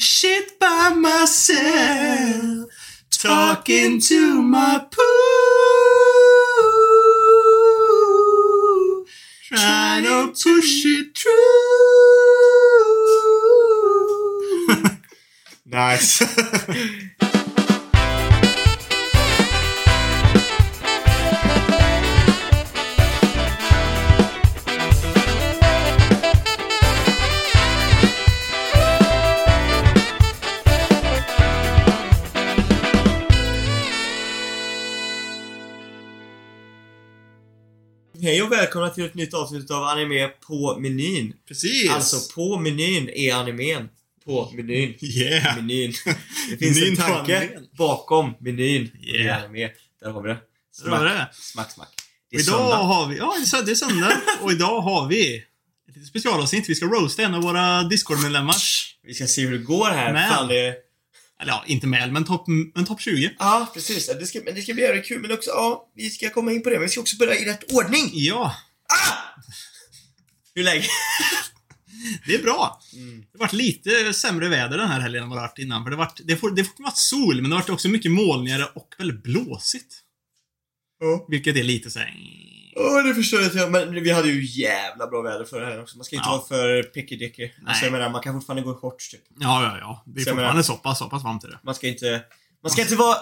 shit by myself. Talking to my poo. Trying to push it through. Nice. välkomna till ett nytt avsnitt av Anime på menyn. Precis. Alltså, på menyn är animen. På menyn. Yeah. Menyn. Det finns Menyn en tanke bakom menyn. Det är Yeah. anime. Där har vi det. Vi det. Smack, smack. Det är idag söndag. har vi, ja det är söndag. och idag har vi ett litet specialavsnitt. Vi ska roasta en av våra Discord-medlemmar. Vi ska se hur det går här. Men- Fan, det... Eller ja, inte med, men topp men top 20. Ja, precis. Det ska, men det ska bli jävligt kul. Men också, ja, vi ska komma in på det. Men vi ska också börja i rätt ordning. Ja, Hur länge? det är bra. Mm. Det varit lite sämre väder den här helgen än vad det varit innan. För det har varit, det får, det får varit sol, men det har varit också mycket molnigare och väldigt blåsigt. Ja. Vilket är lite såhär... Ja, det förstår jag. Men vi hade ju jävla bra väder förra helgen också. Man ska inte Ja. vara för picky-dicky. Alltså, jag menar, man kan fortfarande gå i shorts, typ. Ja, ja, ja. Det är Så jag fortfarande menar- så pass, så pass varmt är det. Man ska inte... Man ska inte vara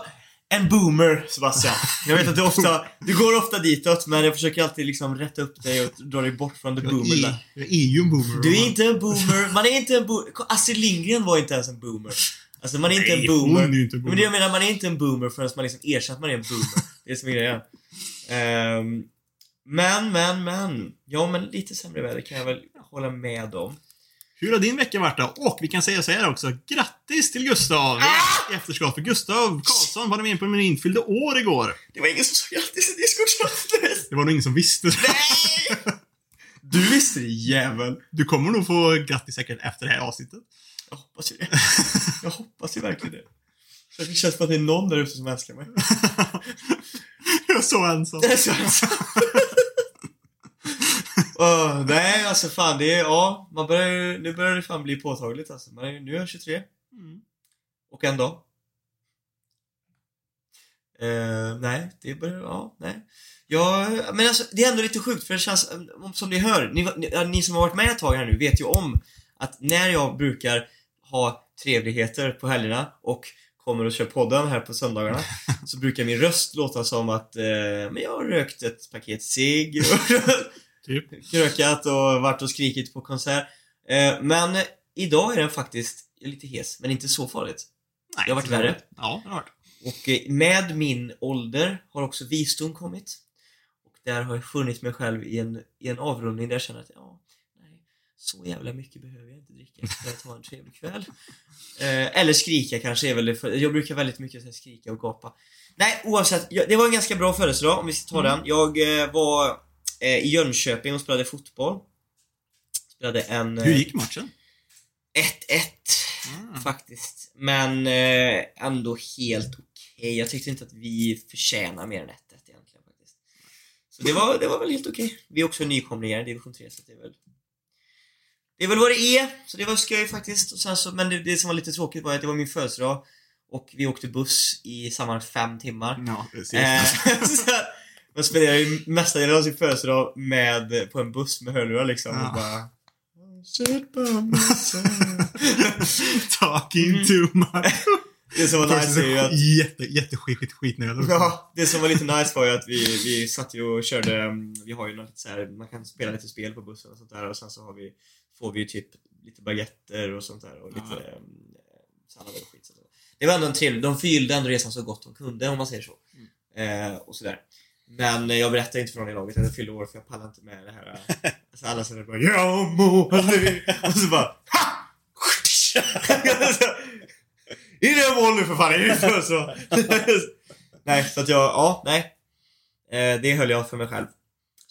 en boomer, Sebastian. Jag vet att du ofta... Du går ofta ditåt, men jag försöker alltid liksom rätta upp dig och dra dig bort från the Jag boomer. är, jag är ju en boomer. Du är inte en boomer. Man är inte en boomer. Astrid Lindgren var inte ens en boomer. Alltså man är inte Nej, en boomer. hon är inte en Men det jag boomer. menar, man är inte en boomer förrän man liksom erkänner att man är en boomer. Det är det som är grejen. Ehm, men, men, men. Ja, men lite sämre väder kan jag väl hålla med om. Hur har din vecka varit då? Och vi kan säga så här också. Grattis till Gustav! Ah! Efterskott. För Gustav Karlsson var med på menyn fyllde år igår. Det var ingen som sa grattis i Discord-chatten. Det var nog ingen som visste. Nej! Du visste det, jävel. Du kommer nog få grattis säkert efter det här avsnittet. Jag hoppas ju det. Jag hoppas ju verkligen det. Så det känns som att det är någon där ute som älskar mig. jag är så ensam. Det är så ensam. Åh, nej, alltså fan det är, ja, man börjar nu börjar det fan bli påtagligt alltså. Man är, nu är jag 23. Mm. Och en dag. Eh, nej, det börjar, ja, nej. Ja, men alltså det är ändå lite sjukt för det känns, som ni hör, ni, ni, ni som har varit med ett tag här nu vet ju om att när jag brukar ha trevligheter på helgerna och kommer och kör podden här på söndagarna så brukar min röst låta som att eh, men jag har rökt ett paket cigg Typ. krökat och varit och skrikit på konsert. Eh, men idag är den faktiskt lite hes, men inte så farligt. Nej, Det har varit värre. Ja, det har varit. Och eh, med min ålder har också visdom kommit. Och där har jag funnit mig själv i en, i en avrundning där jag känner att ja, nej, så jävla mycket behöver jag inte dricka för att ha en trevlig kväll. Eh, eller skrika kanske är väl det, jag brukar väldigt mycket här, skrika och gapa. Nej, oavsett, jag, det var en ganska bra födelsedag om vi ska ta Mm. den. Jag eh, var eh, i Jönköping och spelade fotboll. Spelade en... eh, Hur gick matchen? 1-1 Mm. faktiskt. Men eh, ändå helt okej. Jag tyckte inte att vi förtjänar mer än 1-1 egentligen faktiskt. Så det var, det var väl helt okej. Vi är också nykomlingar i division 3 så det är väl det är väl vad det är, så det var skoj faktiskt. Och sen så, men det, det som var lite tråkigt var att det var min födelsedag och vi åkte buss i sammanlagt fem timmar. Ja, precis. Eh, så man spenderade ju mesta delen av sin födelsedag med, på en buss med hörlurar liksom. Ja. Och bara... By. Talking Mm. too much. Det som var nice är ju att... Jätte, jätteskit skitnödig. Ja, det som var lite nice var ju att vi, vi satt ju och körde, um, vi har ju något så här, man kan spela lite spel på bussen och sånt där och sen så har vi, får vi ju typ lite baguetter och sånt där och lite Ja. um, och skit. Så det var ändå en trevlig, de fyllde ändå resan så gott de kunde om man säger så. Mm. Eh, och sådär. Men jag berättade inte för någon i laget att jag fyllde år för jag pallar inte med det här. eh, Alltså alla säger bara Jag må aldrig Och så bara ha! In i mål nu för fan, det är så. nej, så att jag, ja, nej. Eh, det höll jag för mig själv.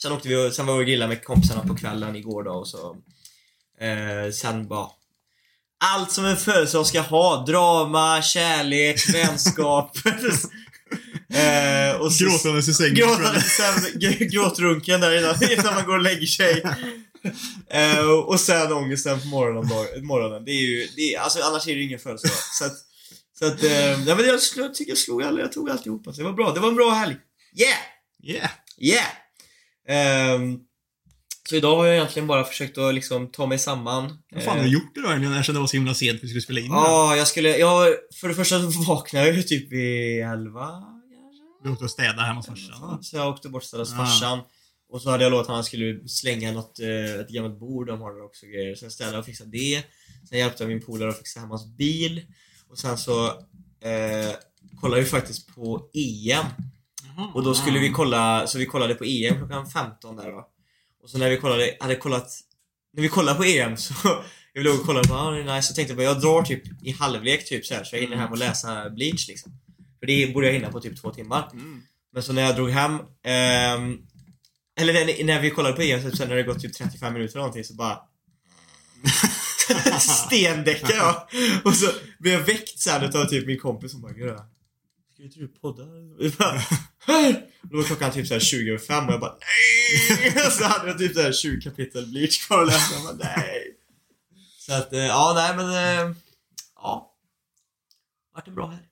Sen åkte vi och, sen var vi och grillade med kompisarna på kvällen igår då och så eh, Sen bara Allt som en födelsedag ska ha. Drama, kärlek, vänskap eh, och så, Gråtandes i sängen. Gråtande, sen, g- gråtrunken där innan, innan man går och lägger sig. Eh, och sen ångesten på morgonen. Morgonen. Det är ju, det är, alltså annars är det ingen födelsedag. Så att, så att, eh, ja, men jag, jag tycker jag slog alla, jag tog alltihopa. Så det var bra. Det var en bra helg. Yeah! Yeah. Yeah! Ehm, så idag har jag egentligen bara försökt att liksom ta mig samman. Vad fan har du gjort idag egentligen? Jag kände det var så himla sent vi skulle spela in. Ja, jag skulle, jag, för det första så vaknade jag ju typ vid 11 kanske. Du åkte och städade hemma hos farsan. Så jag åkte bort och städade hos farsan. Och så hade jag lovat att han skulle slänga något, eh, ett gammalt bord de har där också grejer. Sen städade jag och fixade det. Sen hjälpte jag min polare att fixa hem hans bil. Och sen så eh, kollade vi faktiskt på EM. Och då skulle vi kolla, så vi kollade på EM klockan 15 där då. Och så när vi kollade, hade kollat, när vi kollade på EM så, jag låg och kollade på, ah, nice, så tänkte jag bara, jag drar typ i halvlek typ så här så jag hinner hem och läsa Bleach liksom. För det borde jag hinna på typ två timmar. Mm. Men så när jag drog hem, ehm, eller när, när vi kollade på EM så sen när det gått typ 35 minuter eller någonting så bara stendäckade jag. Och så blev jag väckt sen utav typ min kompis som bara Grö, Ska inte du podda? Och Då var klockan typ såhär 20 över fem och jag bara nej! Så hade jag typ såhär 20 kapitel Bleach kvar att läsa. Jag bara nej! Så att, eh, ja nej men, eh, ja. Vart en bra helg.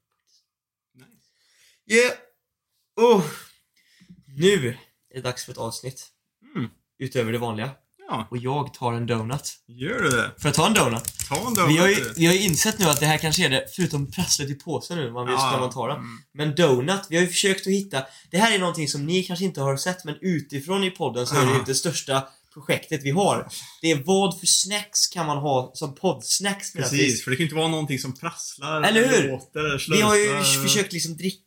Yeah! Oh. Nu är det dags för ett avsnitt. Mm. Utöver det vanliga. Ja, Och jag tar en donut. gör du det? För att ta en donut. Ta en donut. Vi har, ju, vi har ju insett nu att det här kanske är det, förutom prasslet i påsen nu, man vet Ja, man tar den. mm. Men donut, vi har ju försökt att hitta, det här är någonting som ni kanske inte har sett, men utifrån i podden så är det ju det största projektet vi har. Det är vad för snacks kan man ha som poddsnacks Precis, för det kan ju inte vara någonting som prasslar, Eller hur? låter, eller Vi slösar. har ju försökt liksom dricka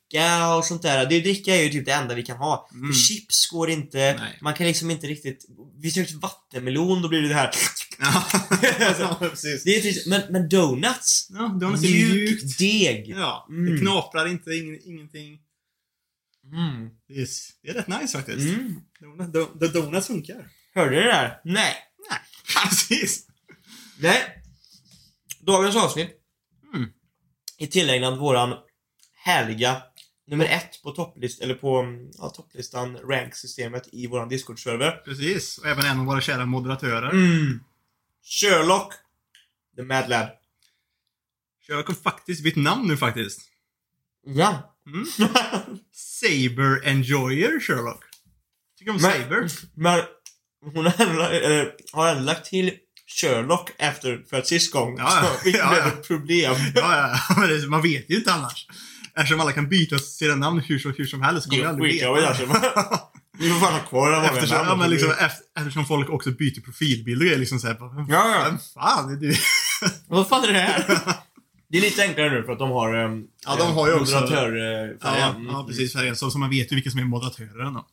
och sånt där. Det dricka är ju typ det enda vi kan ha. Mm. För chips går inte, Nej. man kan liksom inte riktigt... Vi försökte vattenmelon, då blir det det här. Ja, precis. Det är trist. Men, men donuts? Ja, donuts är mjukt. Deg. Ja, Mm. det knaprar inte, ing, ingenting. Mm. Det är, det är rätt nice faktiskt. Mm. Donut, do, do, donuts funkar. Hörde ni det där? Nej. Nej, precis. Nej. Dagens avsnitt Mm. är tillägnad våran härliga nummer ett på topplist, eller på mm, ja, topplistan, ranksystemet i våran Discord-server. Precis. Och även en av våra kära moderatörer. Mm. Sherlock, the Mad Lad. Sherlock har faktiskt bytt namn nu faktiskt. Ja. Mm. Saber Enjoyer Sherlock. Tycker om Men- Saber. Men hon har eller, har ändå lagt till Sherlock efter, för att sist gång Ja, ja. så fick Ja, ja. ett problem. Ja, ja, man vet ju inte annars. Eftersom alla kan byta sina namn hur, som- hur som helst så kommer är aldrig veta. alltså. Vi får fan ha kvar det många Eftersom, namn. ja, men liksom, efter, eftersom folk också byter profilbild och är liksom såhär, Ja, ja. vem fan är du? Vad fan är det här? Det är lite enklare nu för att de har um, Ja, de har ju också- moderatörfärgen. Ja, ja, precis. Färgen. Så, så man vet ju vilka som är moderatörer då.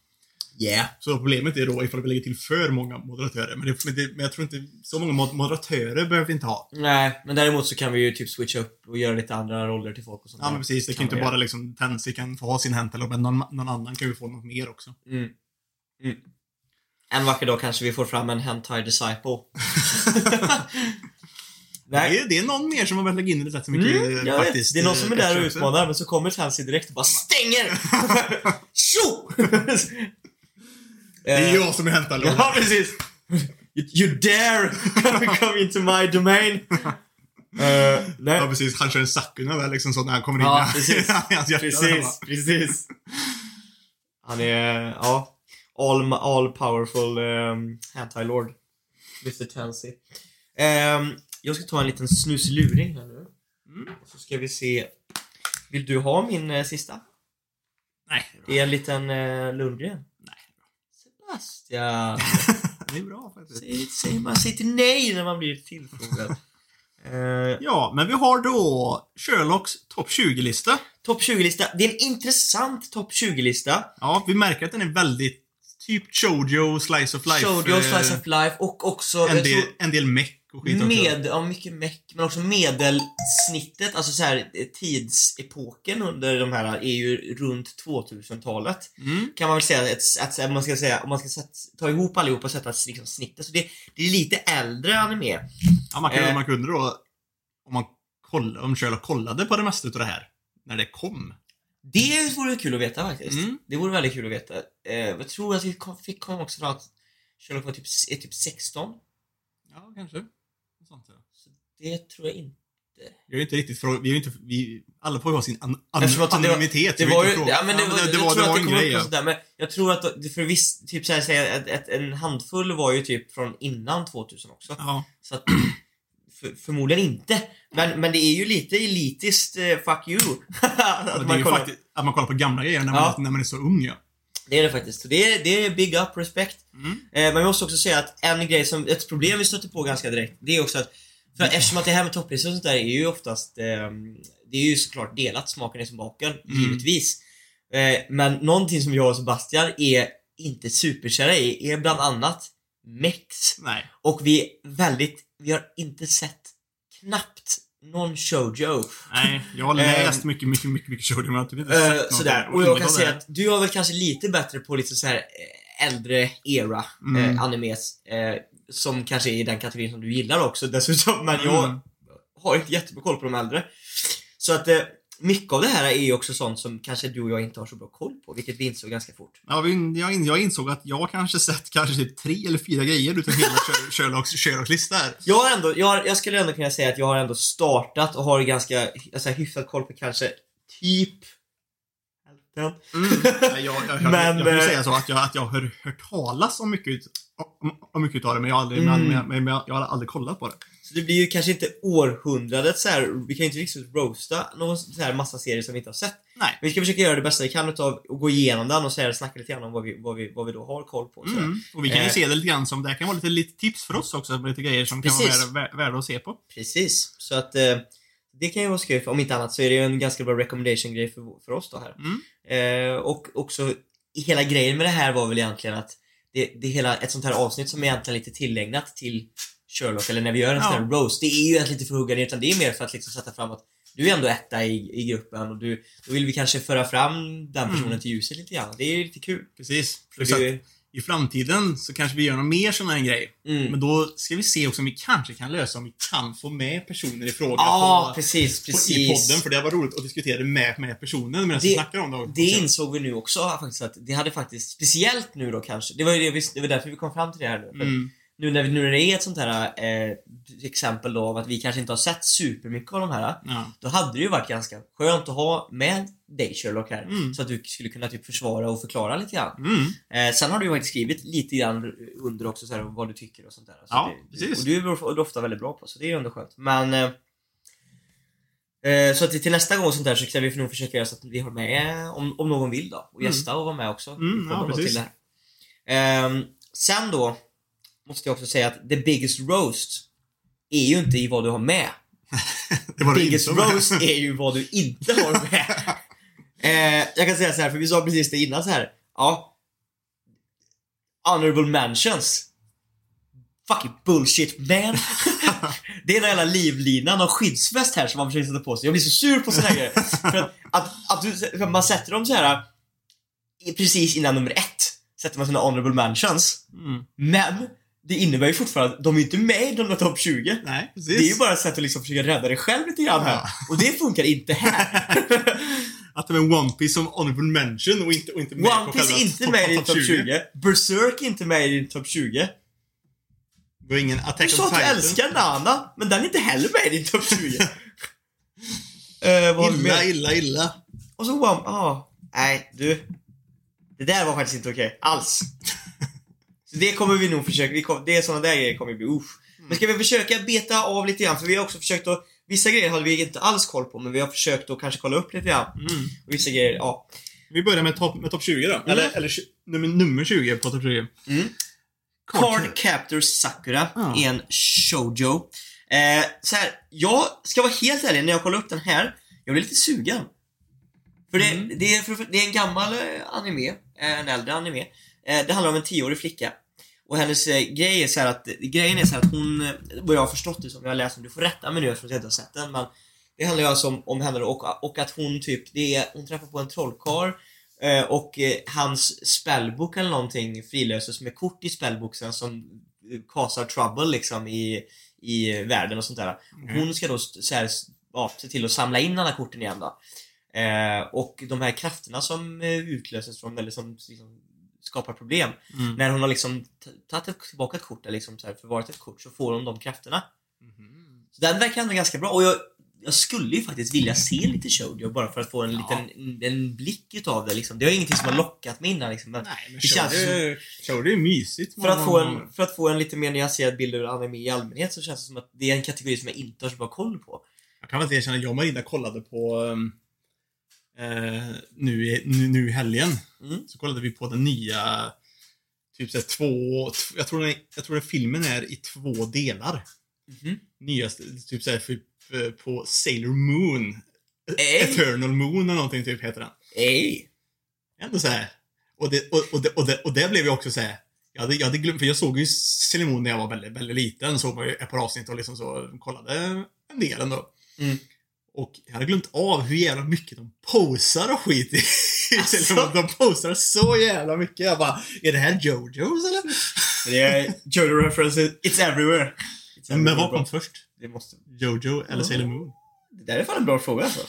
Yeah. Så problemet är då ifall vi lägger till för många moderatörer. Men, det, men, det, men jag tror inte, så många mod- moderatörer behöver vi inte ha. Nej, men däremot så kan vi ju typ switcha upp och göra lite andra roller till folk och sånt Ja där. men precis, det kan ju inte bara liksom Tensi kan få ha sin Hentel, men någon, någon annan kan ju få något mer också. Mm. Mm. En vacker dag kanske vi får fram en Hentai Disciple. Det, är, det är någon mer som har börjat lägga in rätt så mycket Mm, jag faktiskt. vet. Det är någon som är där och eh, utmanar, men så kommer Tansy direkt och bara STÄNGER! Tjo! Det är jag som är Hental. Ja, precis. You, dare come into my domain. Uh, nej. Ja precis, han kör en Sakuna väl liksom så när han kommer in Ja, precis. i hans hjärta. där, Precis, precis. Han är, ja, all, all powerful um, anti-lord. Mr. Tansy. Ehm, jag ska ta en liten snusluring här nu. Mm. Så ska vi se. Vill du ha min eh, sista? Nej, Det är en liten uh, Lundgren. Sebastian. det är bra faktiskt. Säg, säg, man säger till nej när man blir tillfrågad. Eh, Ja, men vi har då Sherlocks topp 20-lista. topp 20-lista. Det är en intressant topp 20-lista. Ja, vi märker att den är väldigt typ Shoujo, Slice of Life. Shoujo, eh, Slice of Life och också... en, del, en del meck och skit också. Med, ja, mycket meck, men också medelsnittet, alltså så här eh, tidsepoken under de här är ju runt 2000-talet. Mm. Kan man väl säga att, att, att man ska säga, om man ska sätta, ta ihop allihopa och sätta liksom, snittet. Så det, det är lite äldre anime. Ja, man, kan, Eh. man kunde då, om man koll, om Sherlock kollade på det mesta utav det här, när det kom. Det vore kul att veta faktiskt. Mm. Det vore väldigt kul att veta. Eh, jag tror att vi kom, fick kom också fram att Sherlock var typ, är typ 16. Ja, kanske. Sånt, ja. Så det tror jag inte. Vi är inte riktigt fråga, vi är inte, vi, alla får ju ha sin an, an, att det anonymitet. Det vi var ju, ja men det, var, det, jag det var, det var att det en grej ja. sådär, men jag tror att för viss, typ såhär, säga ett, ett, en handfull var ju typ från innan 2000 också. ja. Så att, för, förmodligen inte. Men, men det är ju lite elitiskt, eh, fuck you. att man kollar- faktiskt, att man kollar på gamla grejer när man, Ja. när man är så ung ja. Det är det faktiskt. Så det är, det är big up, respect. Mm. Eh, men vi måste också säga att en grej som, ett problem vi stöter på ganska direkt, det är också att för eftersom att det här med topplistor och sånt där är ju oftast, eh, det är ju såklart delat, smaken är som baken, Mm. givetvis. Eh, men någonting som jag och Sebastian är inte superkära i är bland annat Mex. Nej. Och vi är väldigt, vi har inte sett knappt någon shoujo. Nej, jag har läst mycket, mycket, mycket, mycket shoujo men jag har typ inte Eh, sett något. sådär. Och jag kan säga att du har väl kanske lite bättre på lite så här eh, äldre era Mm. eh, animes. Eh, som kanske är i den kategorin som du gillar också dessutom. Men jag Mm. har inte jättebra koll på de äldre. Så att eh, mycket av det här är ju också sånt som kanske du och jag inte har så bra koll på. Vilket vi insåg ganska fort. Ja, jag, in- jag insåg att jag kanske sett kanske typ tre eller fyra grejer utav hela Sher- Sherlocks, Sherlocks lista här. Jag har ändå, jag, har, jag skulle ändå kunna säga att jag har ändå startat och har ganska, alltså, hyfsat koll på kanske typ hälften. Mm. Jag, jag, jag, Men, jag, jag eh, säga så att jag, att jag har hört, talas om mycket, ut- om, om mycket utav det men jag har aldrig, Mm. men, men, men, men jag har aldrig kollat på det. Så det blir ju kanske inte århundradet så här. vi kan ju inte riktigt roasta någon så här massa serier som vi inte har sett. Nej. Vi ska försöka göra det bästa vi kan utav och gå igenom den och så här, snacka lite grann om vad vi, vad vi, vad vi då har koll på. Mm. Och vi kan ju Eh. se det lite grann som, det här kan vara lite, lite tips för oss också, lite grejer som kan Precis. vara värda, värda att se på. Precis. Så att eh, det kan ju vara skoj, om inte annat så är det ju en ganska bra recommendation-grej för, för oss då här. Mm. Eh, och också, hela grejen med det här var väl egentligen att det, det är hela, ett sånt här avsnitt som är egentligen lite tillägnat till Sherlock, eller när vi gör en Ja. sån här roast, det är ju egentligen inte för att hugga ner utan det är mer för att liksom sätta fram att du är ändå etta i, i gruppen och du, då vill vi kanske föra fram den personen Mm. till ljuset lite grann. Det är lite kul. Precis. Plus att i framtiden så kanske vi gör någon mer sån här grej. mm. Men då ska vi se också om vi kanske kan lösa om vi kan få med personer i fråga Ja, på, precis, på, precis. i podden. För det var roligt att diskutera med, med personen medan vi snackar om det. Det insåg vi nu också faktiskt att det hade faktiskt, speciellt nu då kanske, det var ju det, vi, det var därför vi kom fram till det här nu. Mm. Nu när, vi, nu när det är ett sånt här eh, exempel då av att vi kanske inte har sett supermycket av de här, Ja. då hade det ju varit ganska skönt att ha med dig Sherlock här. Mm. Så att du skulle kunna typ försvara och förklara lite grann. Mm. Eh, sen har du ju faktiskt skrivit lite grann under också så här, vad du tycker och sånt där. Så Ja, det, precis. Och du är ofta väldigt bra på, så det är ju ändå skönt. Men eh, eh, så att till nästa gång sånt där så ska vi nog försöka göra så att vi har med, om, om någon vill då, och Mm. gästa och vara med också. Mm, ja, precis. till det här. Ehm, sen då, måste jag också säga att the biggest roast är ju inte i vad du har med. Det var biggest insåg. roast är ju vad du inte har med. eh, jag kan säga så här, för vi sa precis det innan så här. Ja. Honorable mentions. Fucking bullshit man. det är den jävla livlinan och skyddsväst här som man försöker sätta på sig. Jag blir så sur på såna här grejer. För att, att, att du, man sätter dem så här precis innan nummer ett. Sätter man sina honorable mentions. Mm. Men det innebär ju fortfarande att de är inte med i den topp 20. Nej, precis. Det är ju bara ett sätt att liksom försöka rädda dig själv lite grann här. Ja. Och det funkar inte här. Att det var One Piece som honorable mention och inte, och inte med One på Piece är inte med i din topp topp 20. Berserk är inte med i din topp 20. Det var ingen Du sa att du älskar Nana, men den är inte heller med i din topp 20. Eh, vad har vi Illa, illa, illa. Och så One... Ah, nej, du. Det där var faktiskt inte okej. Alls. Så det kommer vi nog försöka. Vi det är såna där grejer kommer bli usch. Men ska vi försöka beta av lite grann? För vi har också försökt att... Vissa grejer hade vi inte alls koll på, men vi har försökt att kanske kolla upp lite grann. Mm. Och vissa grejer, ja. Vi börjar med topp med top 20 då. Eller, eller tju- nummer, nummer 20 på topp 20. Mm. Card Captor Sakura Ja. är en shoujo. Eh, så här, jag ska vara helt ärlig, när jag kollade upp den här, jag blev lite sugen. För det, Mm. det, är, för, det är en gammal eh, anime, eh, en äldre anime. Eh, det handlar om en tioårig flicka. Och hennes eh, grej är så att, grejen är så att hon, vad jag har förstått det som, jag har läst om, du får rätta mig nu eftersom jag inte har sett den, men det handlar ju alltså om, om henne och, och att hon typ, det är, hon träffar på en trollkarl eh, och eh, hans spellbook eller någonting frilöses med kort i spellboxen som eh, causar trouble liksom i, i världen och sånt där. Mm. Hon ska då så här, ja, se till att samla in alla korten igen då. Eh, och de här krafterna som utlöses från, eller som liksom, skapar problem. Mm. När hon har liksom tagit tillbaka ett kort, eller liksom så här förvarat ett kort, så får hon de krafterna. Mhm. Så den verkar ändå ganska bra och jag, jag skulle ju faktiskt vilja se lite Shoujo bara för att få en liten en, en blick utav det liksom. Det är ingenting som har lockat mig innan liksom. Men Nej, men Det känns är mysigt. för att, få en, för att få en lite mer nyanserad bild över anime i allmänhet så känns det som att det är en kategori som jag inte har så bra koll på. Jag kan väl inte erkänna, jag och Marinda kollade på um, eh, nu, i, nu, nu i helgen. Mm. Så kollade vi på den nya, typ såhär två, t- jag tror, den, jag tror den filmen är i två delar. Mhm. Nyaste, typ såhär typ, eh, på Sailor Moon. Ey. Eternal Moon eller någonting typ heter den. Ej! Ändå såhär. Och det, och, och, det, och, det, och det blev jag också såhär. Jag hade, jag hade glömt, för jag såg ju Sailor Moon när jag var väldigt, väldigt liten. Såg man ju ett par avsnitt och liksom så kollade en del ändå. Mm. Och jag hade glömt av hur jävla mycket de posar och skit i Alltså? De posar så jävla mycket. Jag bara, är det här Jojos eller? Det är Jojo references, it's everywhere. It's Men everywhere, vad bro. kom först? Det måste... Jojo eller Mm. Sailor Moon? Det där är fan en bra fråga alltså.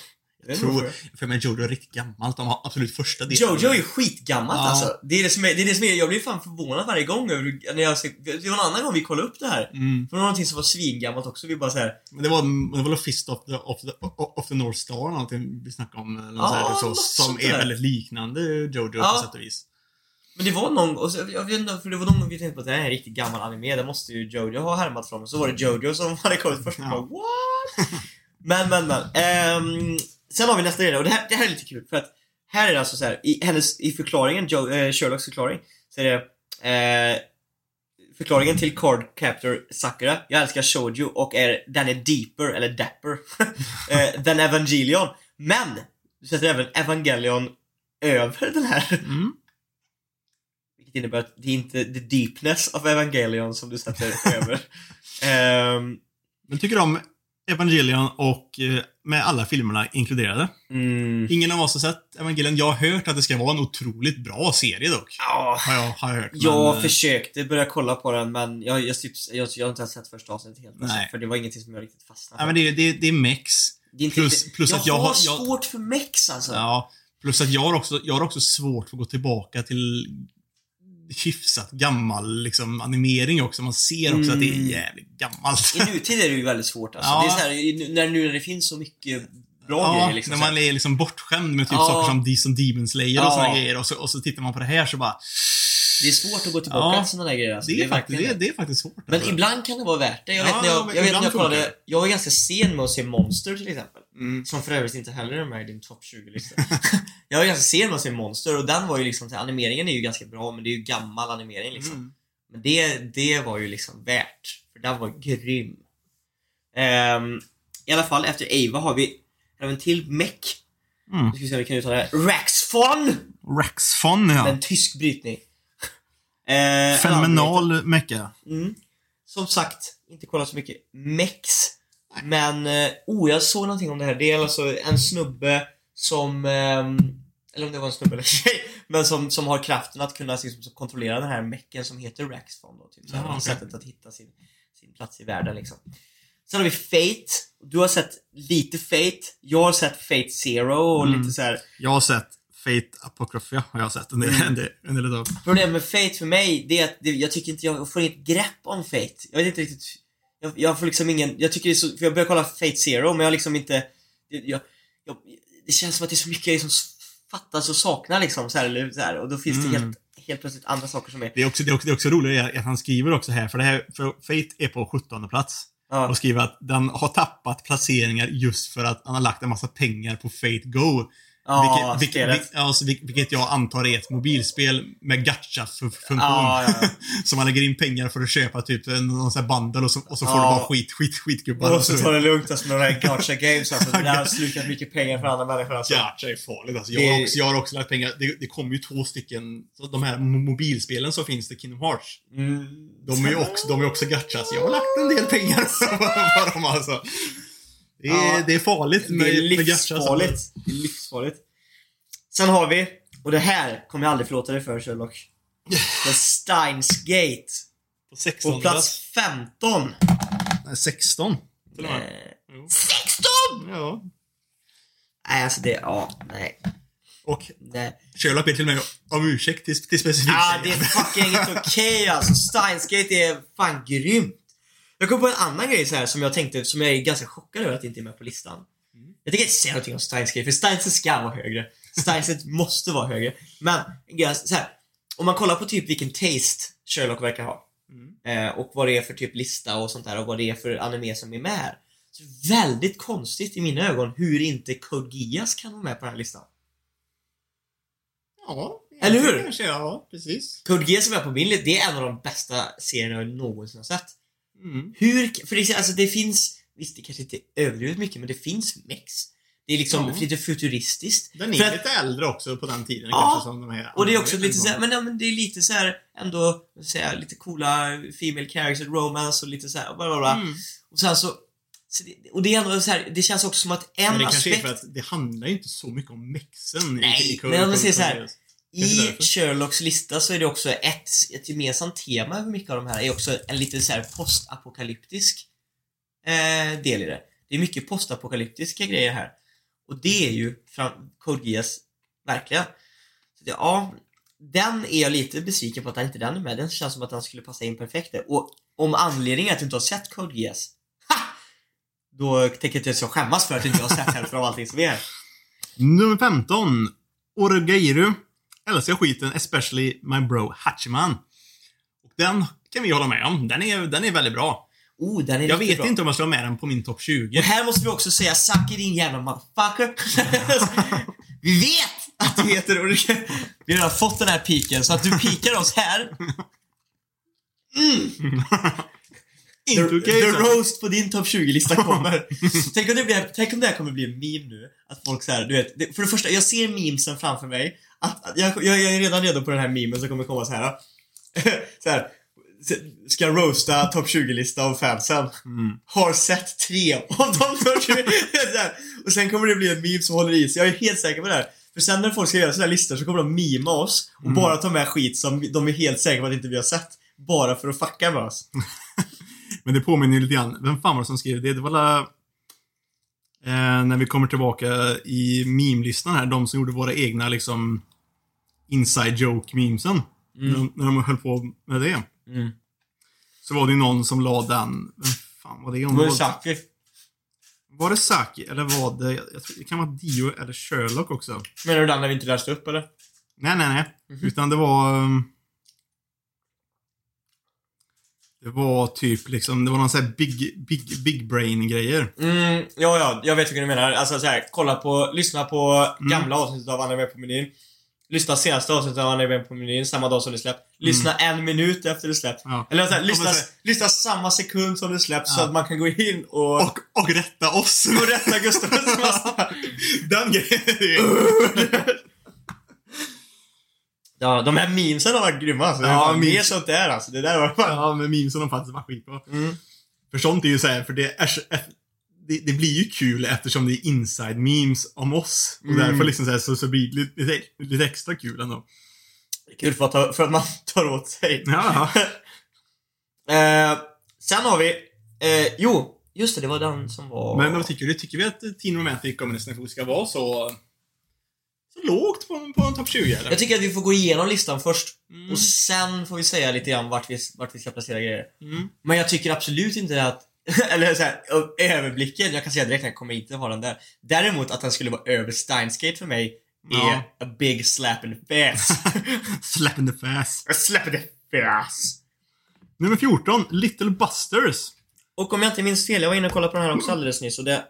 Jag tror, för mig Jojo är riktigt gammalt. De har absolut första delen. Jojo är ju skitgammalt Ja. alltså. Det är det, som är, det är det som är, jag blir fan förvånad varje gång över när jag ser, det var en annan gång vi kollade upp det här. Mm. För det var någonting som var svingammalt också, vi bara såhär, Men det var, det var väl Fist of the, of the, of the North Star någonting vi snackade om. Eller Ja, så här, så, som är där. väldigt liknande Jojo Ja. på sätt och vis. Men det var någon, och så, jag vet inte, för det var någon gång vi tänkte på att det här är en riktigt gammal anime, det måste ju Jojo ha härmat från. Och så var det Jojo som hade kommit först och Ja. bara what? Men, men, men. Ehm, sen har vi nästa del och det här, det här är lite kul för att här är det alltså så här, i hennes, i förklaringen, jo, eh, Sherlocks förklaring, så är det eh, förklaringen till Card Captor Sakura, jag älskar shoujo och är, den är deeper, eller dapper, eh, than Evangelion. Men, du sätter även Evangelion över den här Mm. vilket innebär att det är inte the deepness of Evangelion som du sätter över. Ehm, Men tycker du om Evangelion och eh, med alla filmerna inkluderade? mm, Ingen av oss har sett Evangelion. Jag har hört att det ska vara en otroligt bra serie dock. ja, Har jag, har jag hört. jag men, eh, försökte börja kolla på den men jag, jag, typ, jag, jag har inte ens sett första avsnittet helt Nej. För det var ingenting som jag riktigt fastnade Nej, men det, är- det, det är mex. Det är inte plus- plus jag att jag har har- jag- svårt för mex alltså. Ja. Plus att jag har också, jag har också svårt för att gå tillbaka till hyfsat gammal liksom, animering också. Man ser också att det är Mm. jävligt gammalt. I nutid är det ju väldigt svårt alltså. Ja. Det är så här, när, nu när det finns så mycket bra Ja, grejer liksom. när man är liksom bortskämd med typ Ja. saker som, som Demon Slayer och Ja. såna grejer och så, och så tittar man på det här så bara... Det är svårt att gå tillbaka Ja. till sådana där grejer alltså. Det är, faktiskt, verkligen det, är- det är faktiskt svårt. Men alltså. ibland kan det vara värt det. Jag Ja, vet när jag, ja, jag, vet när jag kollade, det. jag var ganska sen med att se Monster till exempel. Mm. Som för övrigt inte heller är med i din topp 20-lista. jag var ganska sen med att se Monster och den var ju liksom, animeringen är ju ganska bra men det är ju gammal animering liksom. Mm. Men det, det var ju liksom värt. För den var grym. Ehm, I alla fall, efter Ava har vi även till mech. Mm. Nu ska vi se om vi kan uttala det. Raxfon! Raxfon, ja. En tysk brytning. En Fenomenal mecka. Mm. Som sagt, inte kollat så mycket mex. Men, eh, oh, jag såg någonting om det här. Det är alltså en snubbe som, ehm, eller om det var en snubbe eller tjej, men som, som har kraften att kunna liksom, kontrollera den här mecken som heter Raxfon då. Typ, så här, Ja, okej. Sättet att hitta sin, sin plats i världen liksom. Sen har vi Fate. Du har sett lite Fate. Jag har sett Fate Zero och Mm. lite så här. Jag har sett Fate Apocrypha, har jag sett. En del, en del, en del utav. Problemet med Fate för mig, det är att jag tycker inte jag får inget grepp om Fate. Jag vet inte riktigt. Jag, jag får liksom ingen, jag tycker det är så, för jag börjar kolla Fate Zero men jag har liksom inte, det, jag, jag, det känns som att det är så mycket som fattas och saknar liksom så här, eller så här, och då finns det Mm. helt, helt plötsligt andra saker som är, Det är också, det är också, det är också roligt att han skriver också här, för det här, för Fate är på 17 plats. ja, Och skriver att den har tappat placeringar just för att han har lagt en massa pengar på Fate Go. Ja vilket, spelet. vilket, alltså, vil- vilket jag antar är ett mobilspel med gacha-funktion. Ja, ja, ja. Så man lägger in pengar för att köpa typ en någon sån här bundle och så, och så får du bara skit, skit, skitgubbar. Och så tar det lugnt alltså med de här gacha games alltså. Det där har slukat mycket pengar för andra människor alltså. Gacha är farligt alltså. Jag, Det- har också, jag har också lagt pengar. Det, det kommer ju två stycken, så de här mo- mobilspelen som finns till Kingdom Hearts. Mm. De är ju också, de är också gacha, så jag har lagt en del pengar på dem alltså. Det är, Ja. det är farligt med, Det är livsfarligt. Det är livsfarligt. Sen har vi, och det här kommer jag aldrig förlåta dig för Sherlock. The Steins Gate. På 16 På plats 15. Nej, 16. Till och med. Eh, Jo. 16! Ja. Nej, alltså det, ja, nej. Och Nej. Sherlock ber till och med om ursäkt till, till specifikt Ja, det är fucking inte okej alltså. Steinsgate är fan grymt. Jag kom på en annan grej så här som jag tänkte, som jag är ganska chockad över att det inte är med på listan. Jag tänker inte säga någonting om Steinsgate, för Steinsgate ska vara högre. Steinsgate måste vara högre. Men, så här, om man kollar på typ vilken taste Sherlock verkar ha. Mm. Eh, och vad det är för typ lista och sånt där och vad det är för anime som är med här. Så väldigt konstigt i mina ögon hur inte Code Geass kan vara med på den här listan. Ja, Eller hur? Kanske, ja, precis. Code Geass är på min lista, det är en av de bästa serierna jag någonsin har sett. Mm. Hur, för det, alltså det finns, visst det kanske inte är överdrivet mycket men det finns mex. Det är liksom Ja. lite futuristiskt. Den är För att- lite äldre också på den tiden Ja, kanske som de här Och det är också lite såhär, men, ja, men det är lite så här ändå, säga, lite coola female character romance och lite såhär, bla bla bla. Mm. Och sen så, så det, och det är ändå så här, det känns också som att en Men det kanske är aspekt för att det handlar ju inte så mycket om mexen Nej, i, i men om man säger så här, I. Sherlocks lista så är det också ett, ett gemensamt tema över mycket av de här, är också en lite så här postapokalyptisk eh, del i det. Det är mycket postapokalyptiska grejer här. Och det är ju fram, Code Geass verkliga. Så det, ja, den är jag lite besviken på att inte den är med. Den känns som att den skulle passa in perfekt där. Och om anledningen är att du inte har sett Code Geass, ha! Då tänker jag inte ens jag skämmas för att inte jag har sett hälften av allting som är här. Nummer 15. Orogeiru. Älskar skiten, especially my bro Hachiman. Och den kan vi hålla med om. Den är, den är väldigt bra. Oh, den är Jag vet bra. inte om jag ska ha med den på min topp 20. Och här måste vi också säga suck it in jävla motherfucker. vi vet att du heter Ulrika. Vi har redan fått den här piken, så att du pikar oss här. Inte the, the roast på din topp 20-lista kommer. tänk, om det blir, tänk om det här kommer bli en meme nu. Att folk så här, du vet. Det, för det första, jag ser memesen framför mig. Att, att jag, jag, jag är redan redo på den här memen som kommer komma så här. så här. Ska roasta topp 20-lista av fansen. Mm. Har sett tre av de topp 20. Så här. Och sen kommer det bli en meme som håller i sig. Jag är helt säker på det här. För sen när folk ska göra sådana här listor så kommer de mima oss och Mm. bara ta med skit som de är helt säkra på att inte vi har sett. Bara för att fucka med oss. Men det påminner ju lite grann. Vem fan var det som skrev det? Det var la, eh, när vi kommer tillbaka i meme-listan här. De som gjorde våra egna liksom inside joke-memesen. När, de, när de höll på med det. Mm. Så var det någon som la den. Vem fan var det? Om Var det Saki? var det Saki? Eller var det... Jag tror, det kan vara Dio eller Sherlock också. Menar du den när vi inte läste upp eller? Nej, nej, nej. Mhm. Utan det var... um, Det var typ liksom, det var någon sån här big, big, big brain grejer. Mm, ja, ja, jag vet vad du menar. Alltså så här, kolla på, lyssna på Mm. gamla avsnittet av Anna med på menyn. Lyssna senaste avsnittet av Anna med på menyn, samma dag som det släpps. Lyssna en minut efter det släpps. Mm. Ja. Eller så här, lyssna, så- lyssna samma sekund som det släpps så Ja. att man kan gå in och, Och, och rätta oss. och rätta Gustav Den grejen. Ja, de här memesen har varit grymma alltså. Ja, mer sånt där alltså. Det där var fan... ja, men memesen de faktiskt var skit på. Mm. För sånt är ju såhär, för det är det, det blir ju kul eftersom det är inside memes om oss. Och Mm. därför liksom så, här, så, så blir det lite, lite, lite extra kul ändå. Kul för att, ta, för att man tar åt sig. Ja. Eh, sen har vi... Eh, jo, just det, det var den som var... Men vad tycker du? Tycker vi att Teen Romantic Comedy ska vara så, så lågt på, på en topp 20 eller? Jag tycker att vi får gå igenom listan först. Mm. Och sen får vi säga lite grann vart vi, vart vi ska placera grejer. Mm. Men jag tycker absolut inte att... Eller så här, överblicken, jag kan säga direkt att jag kommer inte ha den där. Däremot att den skulle vara över Steinsgate för mig Ja. är a big slap in the face. Slap in the face. a slap in the face. Nummer 14, Little Busters. Och om jag inte minns fel, jag var inne och kollade på den här också alldeles nyss och det...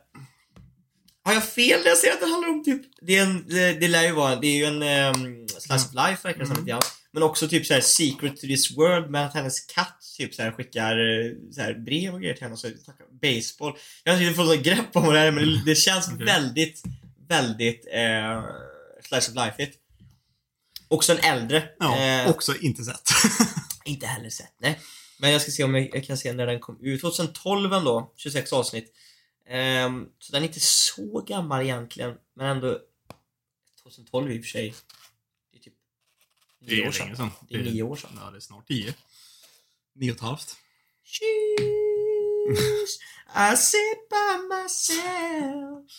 Har jag fel när jag säger att det handlar om typ... Det, är en, det, det lär ju vara, det är ju en um, slice of life verkar det som lite grann. Men också typ såhär secret to this world med att hennes katt typ såhär skickar eh, såhär brev och grejer till henne och så snackar baseball. Jag har inte fått något grepp om det är men det, det känns Okej. väldigt, väldigt eh, slice of life-igt. Också en äldre. Ja, eh, också inte sett. inte heller sett, nej. Men jag ska se om jag, jag kan se när den kom ut. 2012 ändå, 26 avsnitt. Ehm, så den är inte så gammal egentligen, men ändå 2012 i och för sig. Det är typ nio år sedan. sedan. Det är nio år sedan. Ja, det är snart tio. Nio och ett halvt. Sheesh, I sit by myself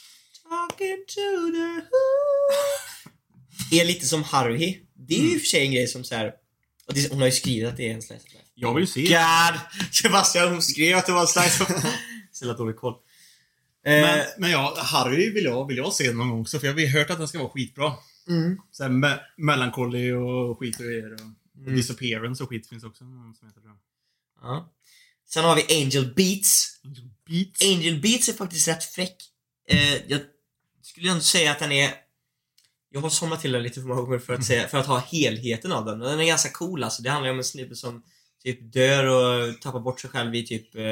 talking to the who. är lite som Haruhi. Det är ju i och för sig en grej som så här. Och det, hon har ju skrivit att det är en slice of life. Jag vill ju se. God! Sebastian, hon skrev att det var en slice of. Så dålig koll. Men, Eh, men ja, Harry vill jag, vill jag se någon gång också, för jag har hört att den ska vara skitbra. mm. Såhär me melancholy och skit och grejer. Och Mm. Disappearance och skit finns också. Någon som heter, jag. Ja. Sen har vi Angel Beats. Angel Beats. Angel Beats är faktiskt rätt fräck. Eh, jag skulle ändå säga att den är... Jag har somnat till den lite för många gånger för att, säga, för att ha helheten av den. Den är ganska cool alltså. Det handlar ju om en snubbe som typ dör och tappar bort sig själv i typ eh,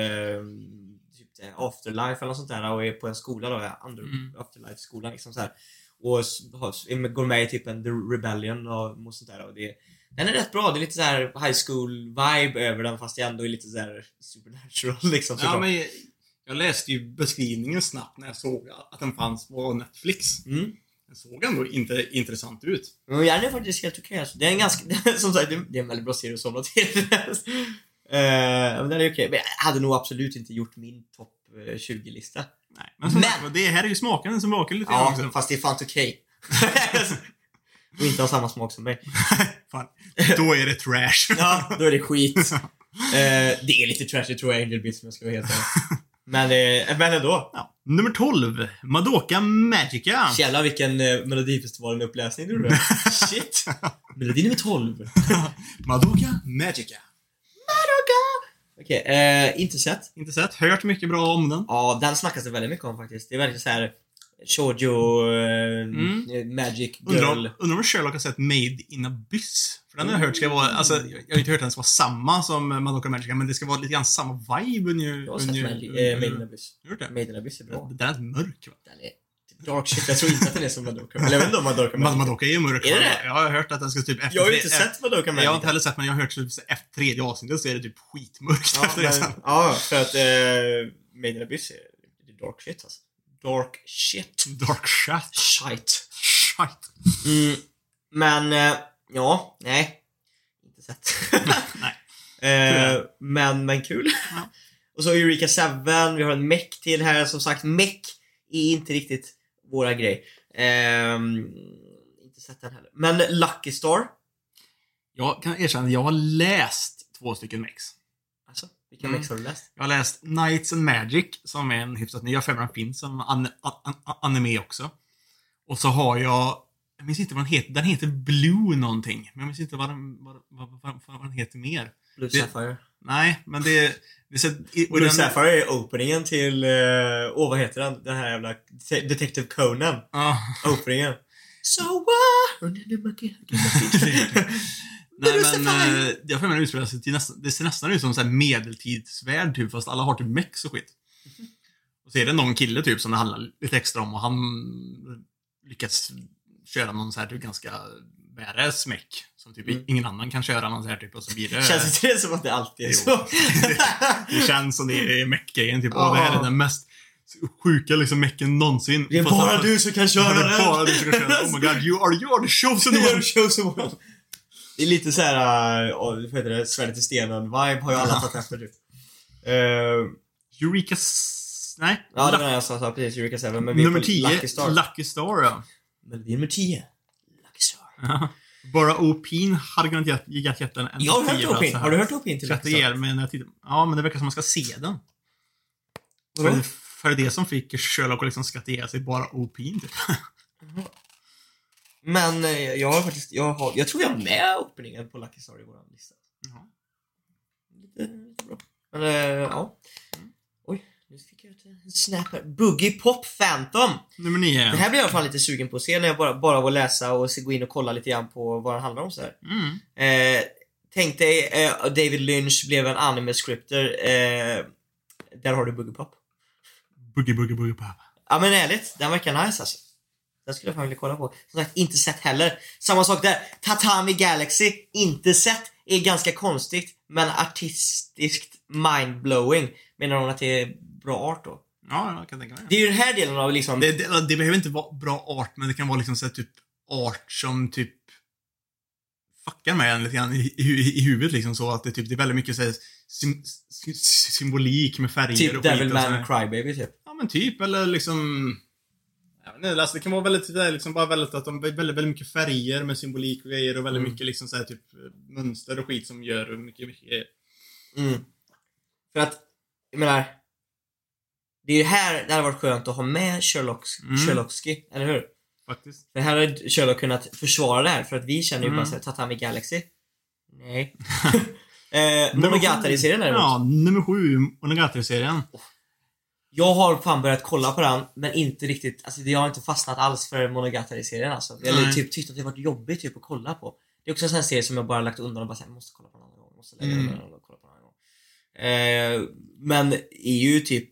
afterlife eller något sånt där och är på en skola då, ja, under, Mm. afterlife-skolan liksom så här. Och går med i typ en The Rebellion och, och sånt där och det den är rätt bra, det är lite så här high school vibe över den fast det ändå är lite så här supernatural liksom Ja, men jag, jag läste ju beskrivningen snabbt när jag såg att den fanns på Netflix. Mm. Den såg ändå inte intressant ut. Men den är faktiskt helt okej alltså. Det är en ganska, som sagt, det är- det är en väldigt bra serie att somna till. Eh, men den är okej. Men jag hade nog absolut inte gjort min topp eh, 20-lista. Nej, men, som Men- det här är ju smaken som vakar lite Ja, också. fast det är fan okej. Och inte har samma smak som mig. Fan, då är det trash. Ja, då är det skit. Eh, det är lite trashigt tror jag, Angel Beats om jag ska vara helt ärlig. Men, eh, men ändå. Ja. Nummer 12. Madoka Magica. Jävlar vilken eh, Melodifestivalen-uppläsning du gjorde. Shit. Melodi nummer 12. Madoka Magica. Okej, eh, inte sett. Inte sett. Hört mycket bra om den. Ja, den snackas det väldigt mycket om faktiskt. Det är verkligen så här shoujo, eh, Mm. magic Undrar girl. om, undrar om Sherlock har sett Made in Abyss? För den har jag hört ska vara, alltså, jag har inte hört att den ska vara samma som Madoka Magica, men det ska vara lite grann samma vibe ungefär. Jag har sett Mad- eh, Made in Abyss. Har du gjort det? Made in Abyss är bra. Den är mörk va? Den är dark shit. Jag tror inte att den är som Madoka. Eller jag vet inte om Madoka Mad- Madoka är ju mörk. Är det det? Jag har hört att den ska typ efter Jag har ju tre- inte sett Madoka Jag har inte Magica. heller sett, men jag har hört typ efter tredje avsnittet så är det typ skitmörkt Ja, efter det men, sen. ja, för att eh, Made in Abyss är, det är dark shit alltså. Dark shit. Dark shit. Shite. Shit. Mm, men, eh, ja, nej. Inte sett. Nej. eh, men, men kul. Ja. Och så Eureka 7, vi har en mech till här. Som sagt, mech är inte riktigt våra grej. Ehm, inte sett den heller. Men Lucky Star. Jag kan erkänna att jag har läst två stycken mex. Alltså, vilka Mm. mex har du läst? Jag har läst Knights and Magic, som är en hyfsat ny. Den finns som an, an, an, anime också. Och så har jag, jag minns inte vad den heter, den heter Blue någonting. Men jag minns inte vad den, vad, vad, vad, vad den heter mer. Blue Det- Sapphire. Nej, men det... det är så, i- Blue den- Sapphire är openingen till, eh, åh vad heter den? Den här jävla Detective Conan. Ja. Openingen. So what? Nej men, eh, jag får mig utspelar sig till nästan, det ser nästan ut som en medeltidsvärld typ, fast alla har typ mex och skit. Och så är det någon kille typ som det handlar lite extra om och han lyckas köra någon så här typ ganska badass meck. Som typ Mm. ingen annan kan köra någon så här typ och så blir det... Känns inte det som att det alltid är Jo. så? det känns som det är meck-grejen typ. Ja. Och det här är den mest sjuka liksom mecken någonsin. Det är Fast bara han- du som kan köra det är bara du som kan köra. Oh my god, you are, you are the chosen one. some one. Det är lite såhär, uh, vad heter det, svärdet i stenen-vibe har ju alla tagit efter typ. Uh, Eureka... Nej. ja, det var jag sa precis, Eureka 7, men vi nummer på 10. Lucky Star. Lucky Star, ja. Är nummer 10. Ja. Bara Opin hade kunnat ge- ge gett den en Jag har hört 10 Opin. Har du hört Opin till den, men jag tittar- Ja, men det verkar som man ska se den. För, det- för det som fick Sherlock att liksom skratta ihjäl sig bara Opin, typ. Men eh, jag har faktiskt, jag, har, jag tror jag har med openingen på Lucky Star i våran lista. Ja. Lite, lite bra. Men eh, ja. Nu fick jag ett en snap här. Boogie Pop Phantom! Nummer 9. Det här blir jag i alla fall lite sugen på att se när jag bara, bara var läsa och gå in och kolla lite grann på vad den handlar om så här. Mm. Eh, tänk dig, eh, David Lynch blev en anime-scripter. Eh, där har du Boogie Pop. Boogie, boogie, boogie, pop. Ja men ärligt, den verkar nice alltså. Den skulle jag fan vilja kolla på. Som sagt, inte sett heller. Samma sak där. Tatami Galaxy, inte sett. Är ganska konstigt, men artistiskt mindblowing. Menar hon att det är bra art då? Ja, jag kan tänka mig Det är ju den här delen av liksom... det. Det, det behöver inte vara bra art, men det kan vara liksom så här, typ art som typ fuckar med en lite grann i, i, i huvudet liksom så att det, typ, det är väldigt mycket så här, sy- symbolik med färger typ och skit och så Devilman här. Crybaby typ. Ja men typ, eller liksom... Inte, alltså det kan vara väldigt, det är liksom bara väldigt att de väldigt, väldigt mycket färger med symbolik och grejer och väldigt Mm. mycket liksom så här, typ mönster och skit som gör mycket, mycket grejer. Mm. För att, jag menar, det är ju här det hade varit skönt att ha med Sherlocks, Mm. Sherlocksky, eller hur? Faktiskt. För här hade Sherlock kunnat försvara det här, för att vi känner ju Mm. bara såhär, Tatami Galaxy. Nej. eh, Monogatari-serien däremot. Ja, nummer sju, Monogatari-serien. Jag har fan börjat kolla på den, men inte riktigt, alltså jag har inte fastnat alls för Monogatari-serien alltså. Eller Nej. typ tyckt att det varit jobbigt typ att kolla på. Det är också en sån här serie som jag bara lagt undan och bara såhär, måste kolla på en annan gång, måste lägga Mm. undan den och kolla på en annan gång. Eh, men är ju typ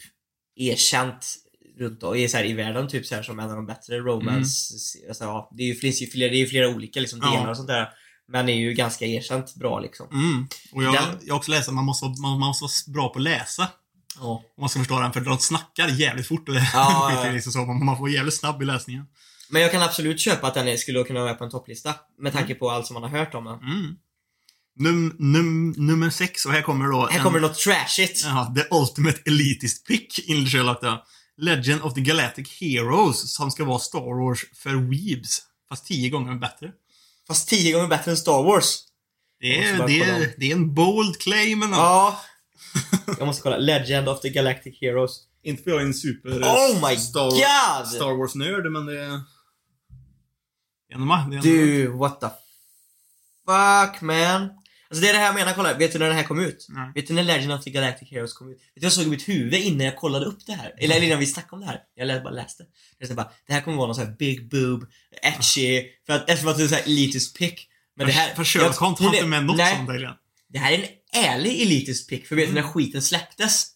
erkänt runt om, är så här, i världen typ så här, som en av de bättre romance, alltså, ja, det är ju, finns ju flera, det är ju flera olika liksom, Ja. delar och sånt där. Men är ju ganska erkänt bra liksom. Mm. Och jag, Den- jag har också läst att man måste, man, man måste vara bra på att läsa. Ja. Om man ska förstå den, för de snackar jävligt fort och det Ja, ja, är ja. liksom så. Man får jävligt snabb i läsningen. Men jag kan absolut köpa att den skulle kunna vara med på en topplista. Med tanke på allt som man har hört om den. Mm. Num, num, nummer sex, och här kommer då Här en- kommer något trashigt. Ja, the ultimate elitist pick enligt Sherlock då. Legend of the Galactic Heroes som ska vara Star Wars för weebs. Fast tio gånger bättre. Fast tio gånger bättre än Star Wars. Det är, det, är, det är en bold claim ändå. Ja. Jag måste kolla. Legend of the Galactic Heroes. Inte för jag är en super Oh my Star, god! Star Wars-nörd, men det är... Det ändå, det är Du, what the fuck man. Alltså det är det här jag menar, kolla. Vet du när den här kom ut? Nej. Vet du när Legend of the Galactic Heroes kom ut? Vet du jag såg i mitt huvud innan jag kollade upp det här? Eller innan vi snackade om det här. Jag lä- bara läste. Jag bara, det här kommer vara någon sån här big boob, etchy, för att, eftersom att det är så här elitist pick. Men det här... För Sherlock jag- har inte med något nej, sånt egentligen. Det här är en ärlig elitist pick, för vet du Mm. när skiten släpptes?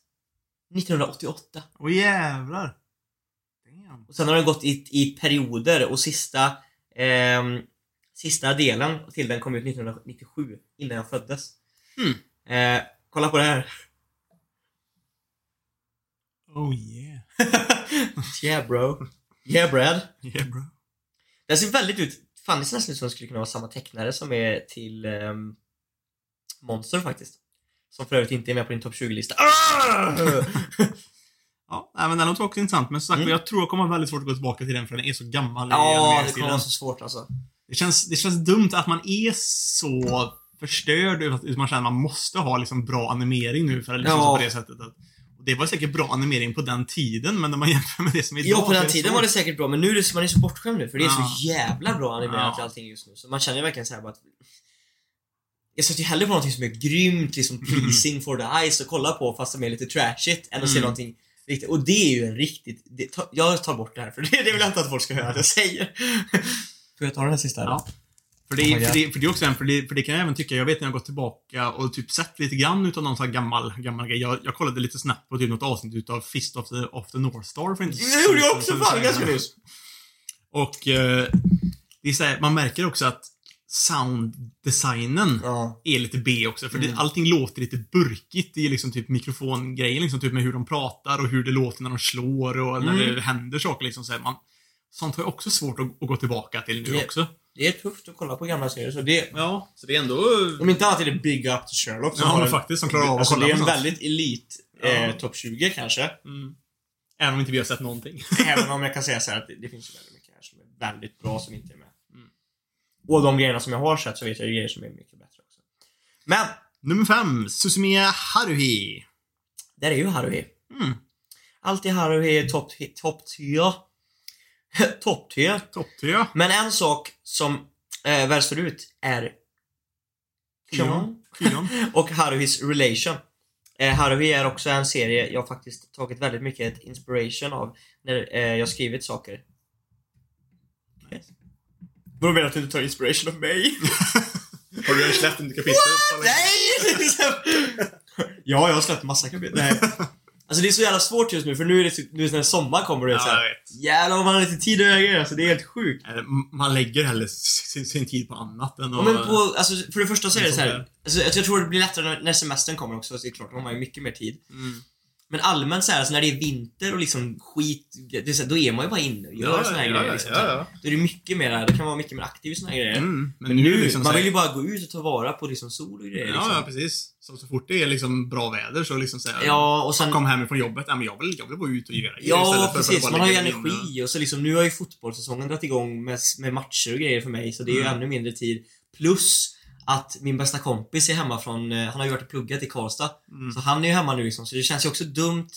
1988. Åh jävlar. Damn. Och sen har den gått i, i perioder och sista ehm, Sista delen till den kom ut 1997, innan jag föddes. Mm. Eh, kolla på det här. Oh yeah. yeah bro. Yeah Brad. Yeah bro. Den ser väldigt ut, fan det ser nästan ut som det skulle kunna vara samma tecknare som är till ehm, Monster faktiskt. Som för övrigt inte är med på din topp 20-lista. Ah! Ja, men den låter också intressant. Men som sagt, Mm. jag tror jag kommer ha väldigt svårt att gå tillbaka till den för den är så gammal ja, det kommer vara så svårt alltså. Det känns, det känns dumt att man är så förstörd över att man känner att man måste ha liksom bra animering nu för att liksom Ja. på det sättet. Att, det var säkert bra animering på den tiden, men när man jämför med det som är idag Ja, på den tiden så- var det säkert bra, men nu är det, man är så bortskämd nu för det är Ja. så jävla bra animerat Ja. allting just nu. Så man känner verkligen såhär bara att jag sätter ju hellre på någonting som är grymt, liksom pleasing for the eyes och kolla på fast som är lite trashigt än att se Mm. någonting riktigt. Och det är ju en riktigt... Det, ta, jag tar bort det här för det, det vill jag inte att folk ska höra att jag säger. Får jag ta den här sista? Ja. För Oh det, God. för, det, för det är också en, för det, för det kan jag även tycka, jag vet när jag gått tillbaka och typ sett lite grann utav någon sån här gammal, gammal grej. Jag, jag kollade lite snabbt på typ något avsnitt utav Fist of the, of the North Star för inte Det gjorde jag så- också så- fan ganska nyss. Och eh, det är så här, man märker också att sounddesignen Ja. är lite B också. För det, Mm. allting låter lite burkigt i liksom typ mikrofongrejen, liksom typ med hur de pratar och hur det låter när de slår och när Mm. det händer saker liksom. Så här, man, sånt har jag också svårt att, att gå tillbaka till nu Det- också. Det är tufft att kolla på gamla serier så det... Ja, så det är ändå... Om inte annat är det big up till Sherlock som Ja, men en- faktiskt, som klarar av att alltså, kolla det är en sånt. väldigt elit Ja. eh, topp 20 kanske. Mm. Även om inte vi har sett någonting. Även om jag kan säga så här att det, det finns väldigt mycket här som är väldigt bra som inte är med. Och de grejerna som jag har sett så vet jag ju grejer som är mycket bättre också. Men, Nummer fem, Susumiya Haruhi. där är ju Haruhi. Mm. Alltid Haruhi topp top tier. topp tier. Topp tre. Men en sak som eh, väl ut är Kion Kion. och Haruhis relation. Eh, Haruhi är också en serie jag faktiskt tagit väldigt mycket inspiration av när eh, jag skrivit saker. Vadå menar du att du inte tar inspiration av mig? Har du redan släppt under kapitlet? Nej! ja, jag har släppt massa kapitel. Nej. Alltså det är så jävla svårt just nu för nu är det så- nu när sommar kommer det Ja, så jag här. vet. Jävlar vad man har lite tid grejer, alltså det är helt sjukt. Man lägger hellre sin, sin tid på annat än Ja, att... men på, alltså, för det första så är det Det är så så här. där. Alltså, jag tror det blir lättare när- när semestern kommer också, så det är klart, då har man ju mycket mer tid. Mm. Men allmänt så här, alltså när det är vinter och liksom skit, det är så här, då är man ju bara inne och gör såna här grejer. Liksom, så här. Då är det mycket mer, det kan man vara mycket mer aktiv i såna här grejer. Mm. Men nu, liksom man vill ju bara gå ut och ta vara på liksom sol och grejer. Ja, liksom. ja, precis. Så, så fort det är liksom bra väder så liksom så här, Ja, och sen... Kom hem från jobbet, ja men jag vill, jag vill gå ut och göra grejer Ja, för precis. bara Man har ju energi och så liksom, nu har ju fotbollssäsongen dragit igång med, med matcher och grejer för mig, så det är ju Mm. ännu mindre tid. Plus att min bästa kompis är hemma från, eh, han har ju varit och pluggat i Karlstad. Mm. Så han är ju hemma nu liksom, så det känns ju också dumt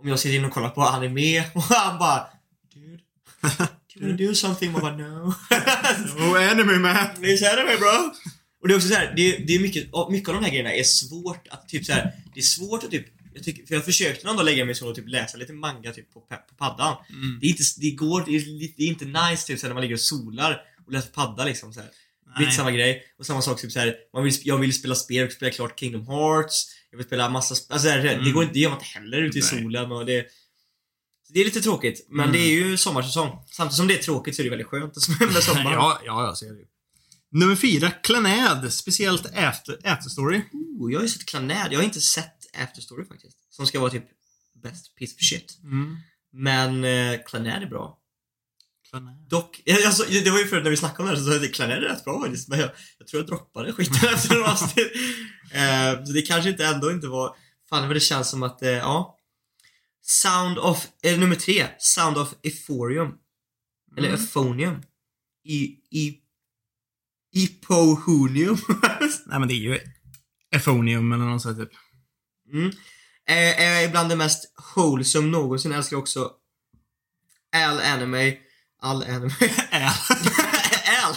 om jag sitter in och kollar på anime och han bara Dude, do you do something? Man bara no. Med! Det är så anime bro! Och det är också så här, det är, det är mycket, mycket av de här grejerna är svårt att typ så här, det är svårt att typ jag tycker, för jag försökte någon dag lägga mig så och typ läsa lite manga typ på, på paddan. Mm. Det är inte, det går, det är, det är inte nice typ så här, när man ligger och solar och läser padda liksom så här. Det är inte samma grej. Och samma sak typ så här, man vill, jag vill spela spel, jag vill spela klart Kingdom Hearts. Jag vill spela massa sp- alltså, det, Mm. går inte, det gör man inte heller ute i Nej. solen och det det är lite tråkigt, men Mm. det är ju sommarsäsong. Samtidigt som det är tråkigt så är det väldigt skönt med sommar. Ja, ja, jag ser det. Nummer fyra, Clanad. Speciellt after, after story. Oh, jag har ju sett Clanad, jag har inte sett Afterstory faktiskt. Som ska vara typ best piece of shit. Mm. Men eh, Clanad är bra. Clanad. Dock, alltså, det var ju förut när vi snackade om det här så sa jag att Clanad är rätt bra faktiskt. Men jag, jag tror jag droppade skiten efter några avsnitt. Eh, så det kanske inte ändå inte var... Fan men det känns som att, eh, ja. Sound of, eh, nummer tre. Sound of Euphorium. Eller Mm. Euphonium. I, i, Ipohonium. Nej men det är ju Euphonium eller något sånt typ. Mm. Eh, är bland det mest wholesome någonsin. Jag älskar också Al Anime. All Anime. Al! Al.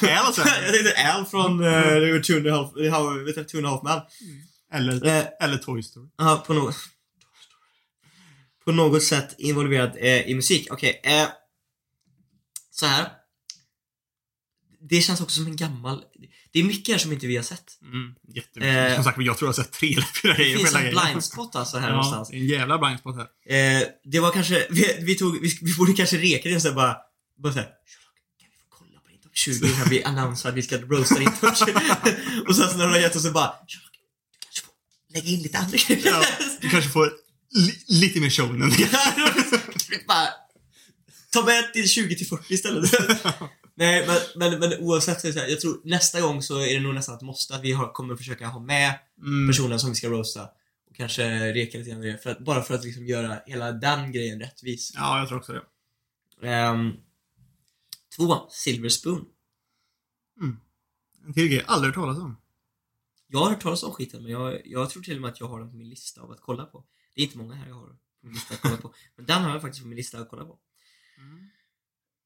Jag tänkte Al från uh, Two and a Half, vet Two and a Half Man. Eller, Eh, eller Toy Story. Ja, på något... På något sätt involverad eh, i musik. Okej, eh, Så här. Det känns också som en gammal... Det är mycket här som inte vi har sett. Mm, jättemycket. Eh, Som sagt, jag tror jag har sett tre eller fyra Det grejer finns på hela en blindspot alltså här Ja, någonstans. det en jävla blindspot här. Eh, det var kanske, vi, vi tog, vi, vi borde kanske reka det så här bara, bara såhär Sherlock, kan vi få kolla på din topp 20 innan vi annonserar att vi ska roasta din 20? och sen så när de har gett oss så bara, du kanske får lägga in lite andra grejer. Ja, du kanske får li lite mer show än bara, ta med till 20 till 40 istället. Nej, men, men, men oavsett så är det så här, jag tror nästa gång så är det nog nästan ett måste att vi har, kommer försöka ha med mm. personen som vi ska roasta och kanske reka lite grann med det, för att, bara för att liksom göra hela den grejen rättvis. Ja, jag tror också det. Ehm, två, Silver Spoon. En till grej jag aldrig hört talas om. Jag har hört talas om skiten, men jag, jag tror till och med att jag har den på min lista av att kolla på. Det är inte många här jag har på min lista att kolla på, men den har jag faktiskt på min lista att kolla på.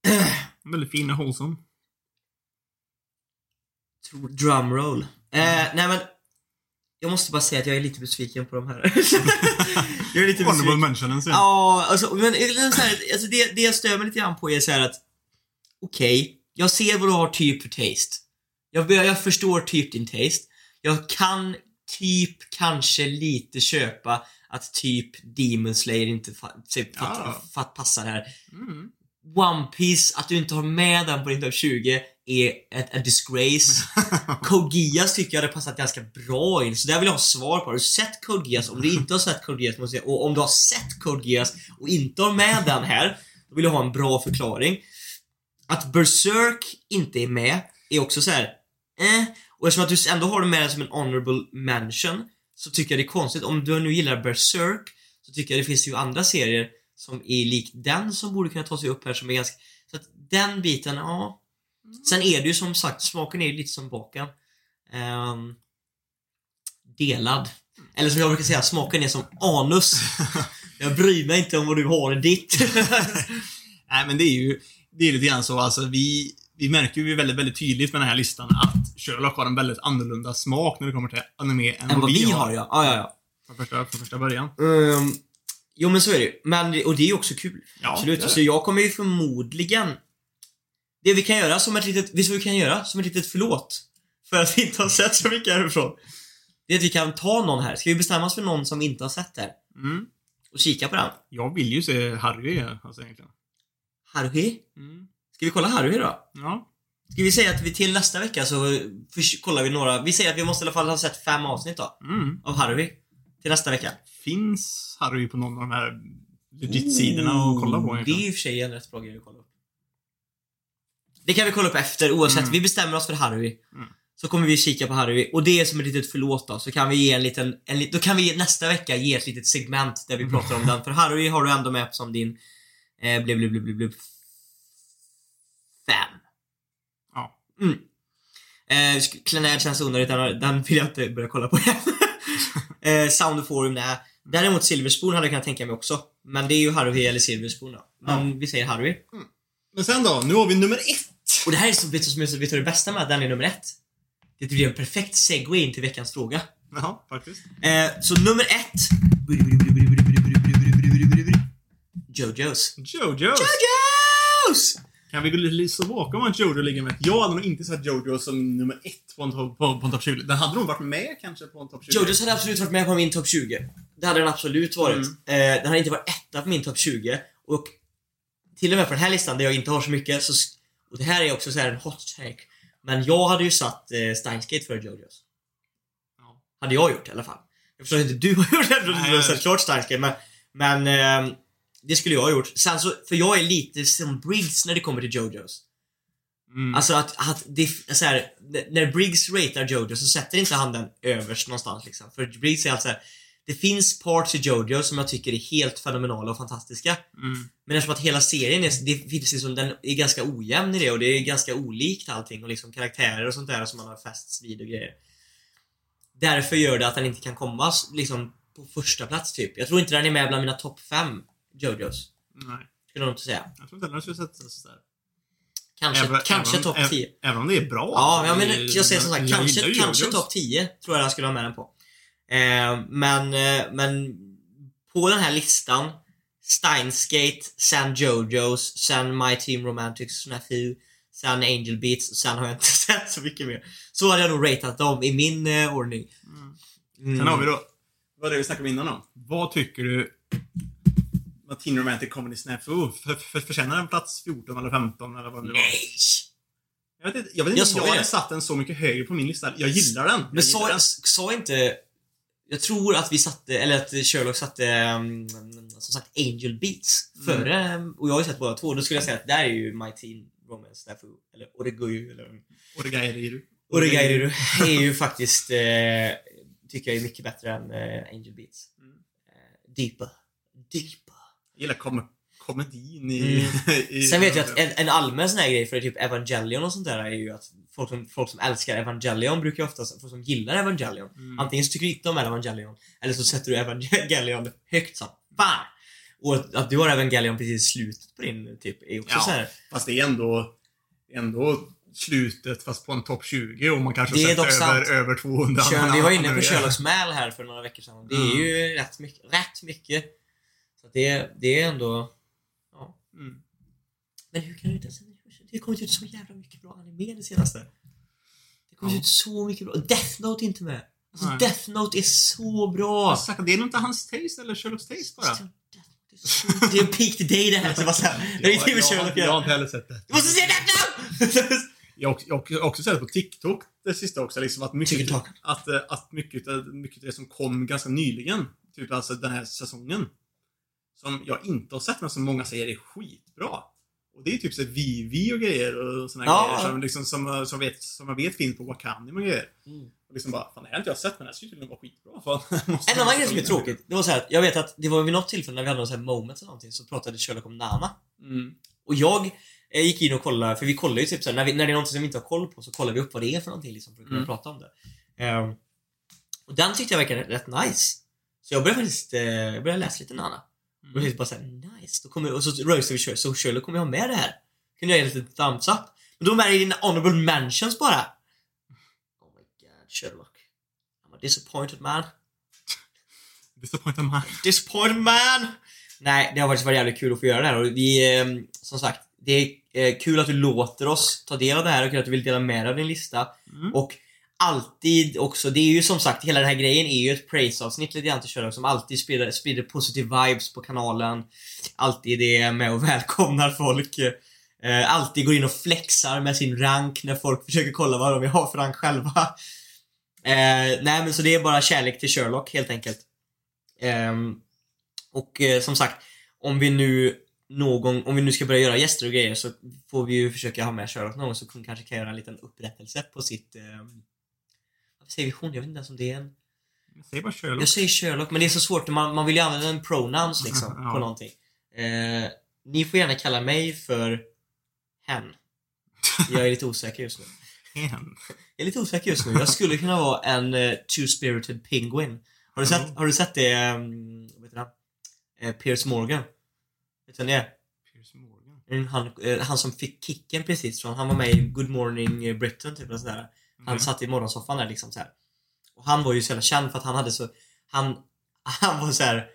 Väldigt fin och wholesome. Drumroll. Eh, nej men, jag måste bara säga att jag är lite besviken på de här. jag är lite Honorable besviken. mentionen sen. Ja, alltså, men så här, alltså det, det jag stör mig lite grann på är så här att okej, jag ser vad du har typ för taste. Jag, jag förstår typ din taste. Jag kan typ kanske lite köpa att typ Demon Slayer inte fa- typ, Ja. fatt, fatt, passar här. Mm. One Piece att du inte har med den på din topp 20 är ett, a disgrace. Code Geass tycker jag hade passat ganska bra in, så där vill jag ha svar på. Har du sett Code Geass? Om du inte har sett Code Geass, måste jag, och om du har sett Code Geass och inte har med den här, då vill jag ha en bra förklaring. Att Berserk inte är med är också så här. eh. Och eftersom att du ändå har den med som en honorable mention, så tycker jag det är konstigt. Om du nu gillar Berserk, så tycker jag det finns ju andra serier som är lik den som borde kunna ta sig upp här som är ganska... Så att den biten, ja. Sen är det ju som sagt, smaken är ju lite som baken. Ehm, delad. Eller som jag brukar säga, smaken är som anus. Jag bryr mig inte om vad du har i ditt. Nej, men det är ju det är lite grann så, alltså vi, vi märker ju väldigt, väldigt tydligt med den här listan att Sherlock har en väldigt annorlunda smak när det kommer till anime än, än vad vi har ja. Ja, ja, ja. Från första, från första början. Ehm, jo men så är det. Men, och det är också kul. Ja, Absolut. det Så jag kommer ju förmodligen... Det vi kan göra som ett litet... Visst vi kan göra? Som ett litet förlåt. För att vi inte har sett så mycket härifrån. Det är att vi kan ta någon här. Ska vi bestämma oss för någon som inte har sett här? Mm. Och kika på den? Jag vill ju se Harry, alltså egentligen. Haruhi? Mm. Ska vi kolla Haruhi då? Ja. Ska vi säga att vi till nästa vecka så kollar vi några... Vi säger att vi måste i alla fall ha sett fem avsnitt då. Mm. Av Haruhi. Till nästa vecka. Finns Harry på någon av de här legit-sidorna att kolla på Det är i och för sig en rätt bra grej att kolla upp. Det kan vi kolla upp efter oavsett. Mm. Vi bestämmer oss för Harry. Mm. Så kommer vi kika på Harry och det är som ett litet förlåt då. Så kan vi ge en liten, en, då kan vi nästa vecka ge ett litet segment där vi pratar om den. För Harry har du ändå med som din, eh, bli, bli, bli, bli, fan. Ja. Mm. Eh, Clannad känns onödigt, den, den vill jag inte börja kolla på igen. eh, Sound of Forum, nej. Däremot Silverspoon hade jag kunnat tänka mig också. Men det är ju Harry eller Silverspoon då. Men vi säger Harry. Men sen då? Nu har vi nummer ett. Och det här är så, vet du, så- vet du det bästa med att den är nummer ett? Det blir en perfekt segway in till veckans fråga. Jaha, faktiskt. Eh, så nummer ett. Jojos. Jojo. Jojos! Kan vi gå lite så bakom att Jojo ligger med? Jag hade nog inte satt Jojo som nummer ett på en, topp- på, på en topp 20. Den hade nog varit med kanske på en topp 20. Jojos hade absolut varit med på min topp 20. Det hade den absolut varit. Mm. Eh, den hade inte varit etta på min topp 20. Och till och med på den här listan där jag inte har så mycket så... Och det här är också så här en hot take. Men jag hade ju satt eh, Steinsgate för Jojos. Ja. Hade jag gjort i alla fall. Jag förstår inte du har gjort det, eftersom du har sett klart Steinsgate, men, men ehm, det skulle jag ha gjort. Sen så, för jag är lite som Briggs när det kommer till Jojos. Mm. Alltså att, att det, så här, när Briggs ratear Jojo så sätter inte han den överst någonstans liksom. För Briggs är alltså här, det finns parts i Jojo som jag tycker är helt fenomenala och fantastiska. Mm. Men eftersom att hela serien är, det finns liksom, den är ganska ojämn i det och det är ganska olikt allting och liksom karaktärer och sånt där som man har fästs vid och grejer. Därför gör det att den inte kan komma liksom på första plats typ. Jag tror inte den är med bland mina topp fem Jojos. Nej. Skulle jag nog inte säga. Jag tror inte den skulle sätta sig sådär. Kanske, Även- kanske topp även- 10. Även om det är bra. Ja, men jag säger som sagt, kanske, kanske topp 10 tror jag jag skulle ha med den på. Eh, men, eh, men på den här listan Steinsgate, sen Jojos, sen My Team Romantic Snafu, sen Angel Beats och sen har jag inte sett så mycket mer. Så hade jag nog ratat dem i min eh, ordning. Mm. Mm. Sen har vi då, vad det vi snackade om innan då. Vad tycker du vad Teen Romantic Comedy Snafu för, för, förtjänar den plats 14 eller 15 eller vad det nu var? Nej! Jag vet inte, jag, vet Jag inte ju jag hade satt den så mycket högre på min lista. Jag gillar den. Jag Men gillar sa, inte... Jag tror att vi satte, eller att Sherlock satte, um, som sagt, Angel Beats Mm. före, och jag har ju sett båda två. Då skulle jag säga att där är ju My Teen Romance Snafu, eller Oreguyu, eller Oregairu. Oregairu är ju faktiskt, eh, tycker jag är mycket bättre än eh, Angel Beats. Mm. Eh, deeper. Deeper. Jag gillar kom komedin i... i Sen vet jag att en, en allmän sån här grej för typ Evangelion och sånt där är ju att folk som, folk som älskar Evangelion brukar ju oftast, folk som gillar Evangelion Mm. Antingen så tycker du inte om Evangelion eller så sätter du Evangelion högt som fan. Och att, du har Evangelion precis i slutet på din typ är också Ja. så här. Fast det är ändå, ändå slutet fast på en topp 20 och man kanske Det dock över, över 200. Kör, vi var inne på Sherlocks Mal här för några veckor sedan. Det är Mm. ju rätt mycket. Rätt mycket. Så det, det är ändå... Ja. Mm. Men hur kan du inte... Det har kommit ut så jävla mycket bra anime det senaste. Det kommer Ja. ut så mycket bra. Death Note är inte med. Alltså Nej. Death Note är så bra. Sagt, Det är nog inte hans taste eller Sherlocks taste bara. Det är en peak today det här. Så bara så här, det är inte med jag, Sherlock att jag har inte heller sett det. Du måste se Death Note! Jag har också, också sett på TikTok det sista också, liksom att mycket, TikTok. att, eh, att mycket, mycket det som kom ganska nyligen, typ alltså den här säsongen, som jag inte har sett men som många säger är skitbra. Och det är typ så Vivi och grejer och såna Ja. grejer som, liksom, som, som, vet, som jag vet finns på Wakami och grejer. Mm. Och liksom bara, fan det här har inte jag sett men det här skulle tydligen vara skitbra. Fan, En annan grej som är tråkigt, det var så här, att jag vet att det var vid något tillfälle när vi hade någon sån här moment eller någonting så pratade Sherlock om Nana. Mm. Och jag eh, gick in och kollade, för vi kollar ju typ så här, när, vi, när det är något som vi inte har koll på så kollar vi upp vad det är för någonting liksom för att kunna Mm. prata om det. Ehm, och den tyckte jag verkade rätt nice. Så jag började faktiskt, eh, jag började läsa lite Nana. Och jag tänkte bara såhär, nice. Då kommer, och så roastade vi Sherlock, så Sherlock kommer jag ha med det här. Kunde jag ge lite thumbs up. Men då är det i dina honorable mentions bara. Oh my god, Sherlock. I'm a disappointed man. Disappointed man. Disappointed man! Nej, det har faktiskt varit jävligt kul att få göra det här och vi, eh, som sagt, det är eh, kul att du låter oss ta del av det här och kul att du vill dela med dig av din lista. Mm. Och alltid också, det är ju som sagt, hela den här grejen är ju ett praise-avsnitt lite grann till Sherlock som alltid sprider, sprider positive vibes på kanalen. Alltid är med och välkomnar folk. Eh, alltid går in och flexar med sin rank när folk försöker kolla vad de har för rank själva. Eh, nej men så det är bara kärlek till Sherlock helt enkelt. Eh, och eh, som sagt, om vi nu någon, om vi nu ska börja göra gäster och grejer så får vi ju försöka ha med Sherlock någon gång så hon kanske kan göra en liten upprättelse på sitt... Ehm, vad säger vi hon? Jag vet inte ens om det är en... Säg bara Sherlock. Jag säger Sherlock, men det är så svårt. Man, man vill ju använda en pronouns liksom Ja. på någonting. Eh, ni får gärna kalla mig för hen. Jag är lite osäker just nu. Hen. Jag är lite osäker just nu. Jag skulle kunna vara en uh, two-spirited penguin. Har du sett, har du sett det, um, vad heter han? Eh, Piers Morgan. Vet du vem det är? Piers Morgan. Mm, Han, eh, han som fick kicken precis från, han var med i Good Morning Britain typ och sådär. Han Mm. satt i morgonsoffan där liksom så här. Och han var ju så jävla känd för att han hade så, han, han var så här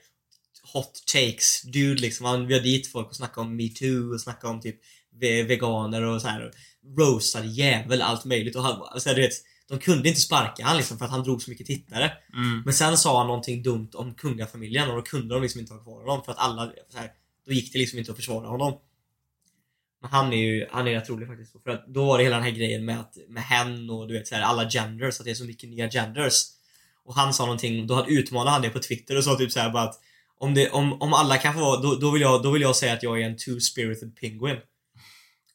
hot takes dude liksom. Han bjöd dit folk och snackade om metoo och snackade om typ ve- veganer och så här. och Roastade jävel, allt möjligt och han, alltså, du vet, de kunde inte sparka han liksom för att han drog så mycket tittare. Mm. Men sen sa han någonting dumt om kungafamiljen och då kunde de liksom inte ha kvar honom för att alla, så här, då gick det liksom inte att försvara honom. Han är ju, han är rätt rolig faktiskt. För att då var det hela den här grejen med, att, med hen och du vet så här, alla genders, att det är så mycket nya genders. Och han sa någonting, då utmanade han det på Twitter och sa typ så här bara att om, det, om, om alla kan få vara, då, då, vill jag, då vill jag säga att jag är en two-spirited penguin.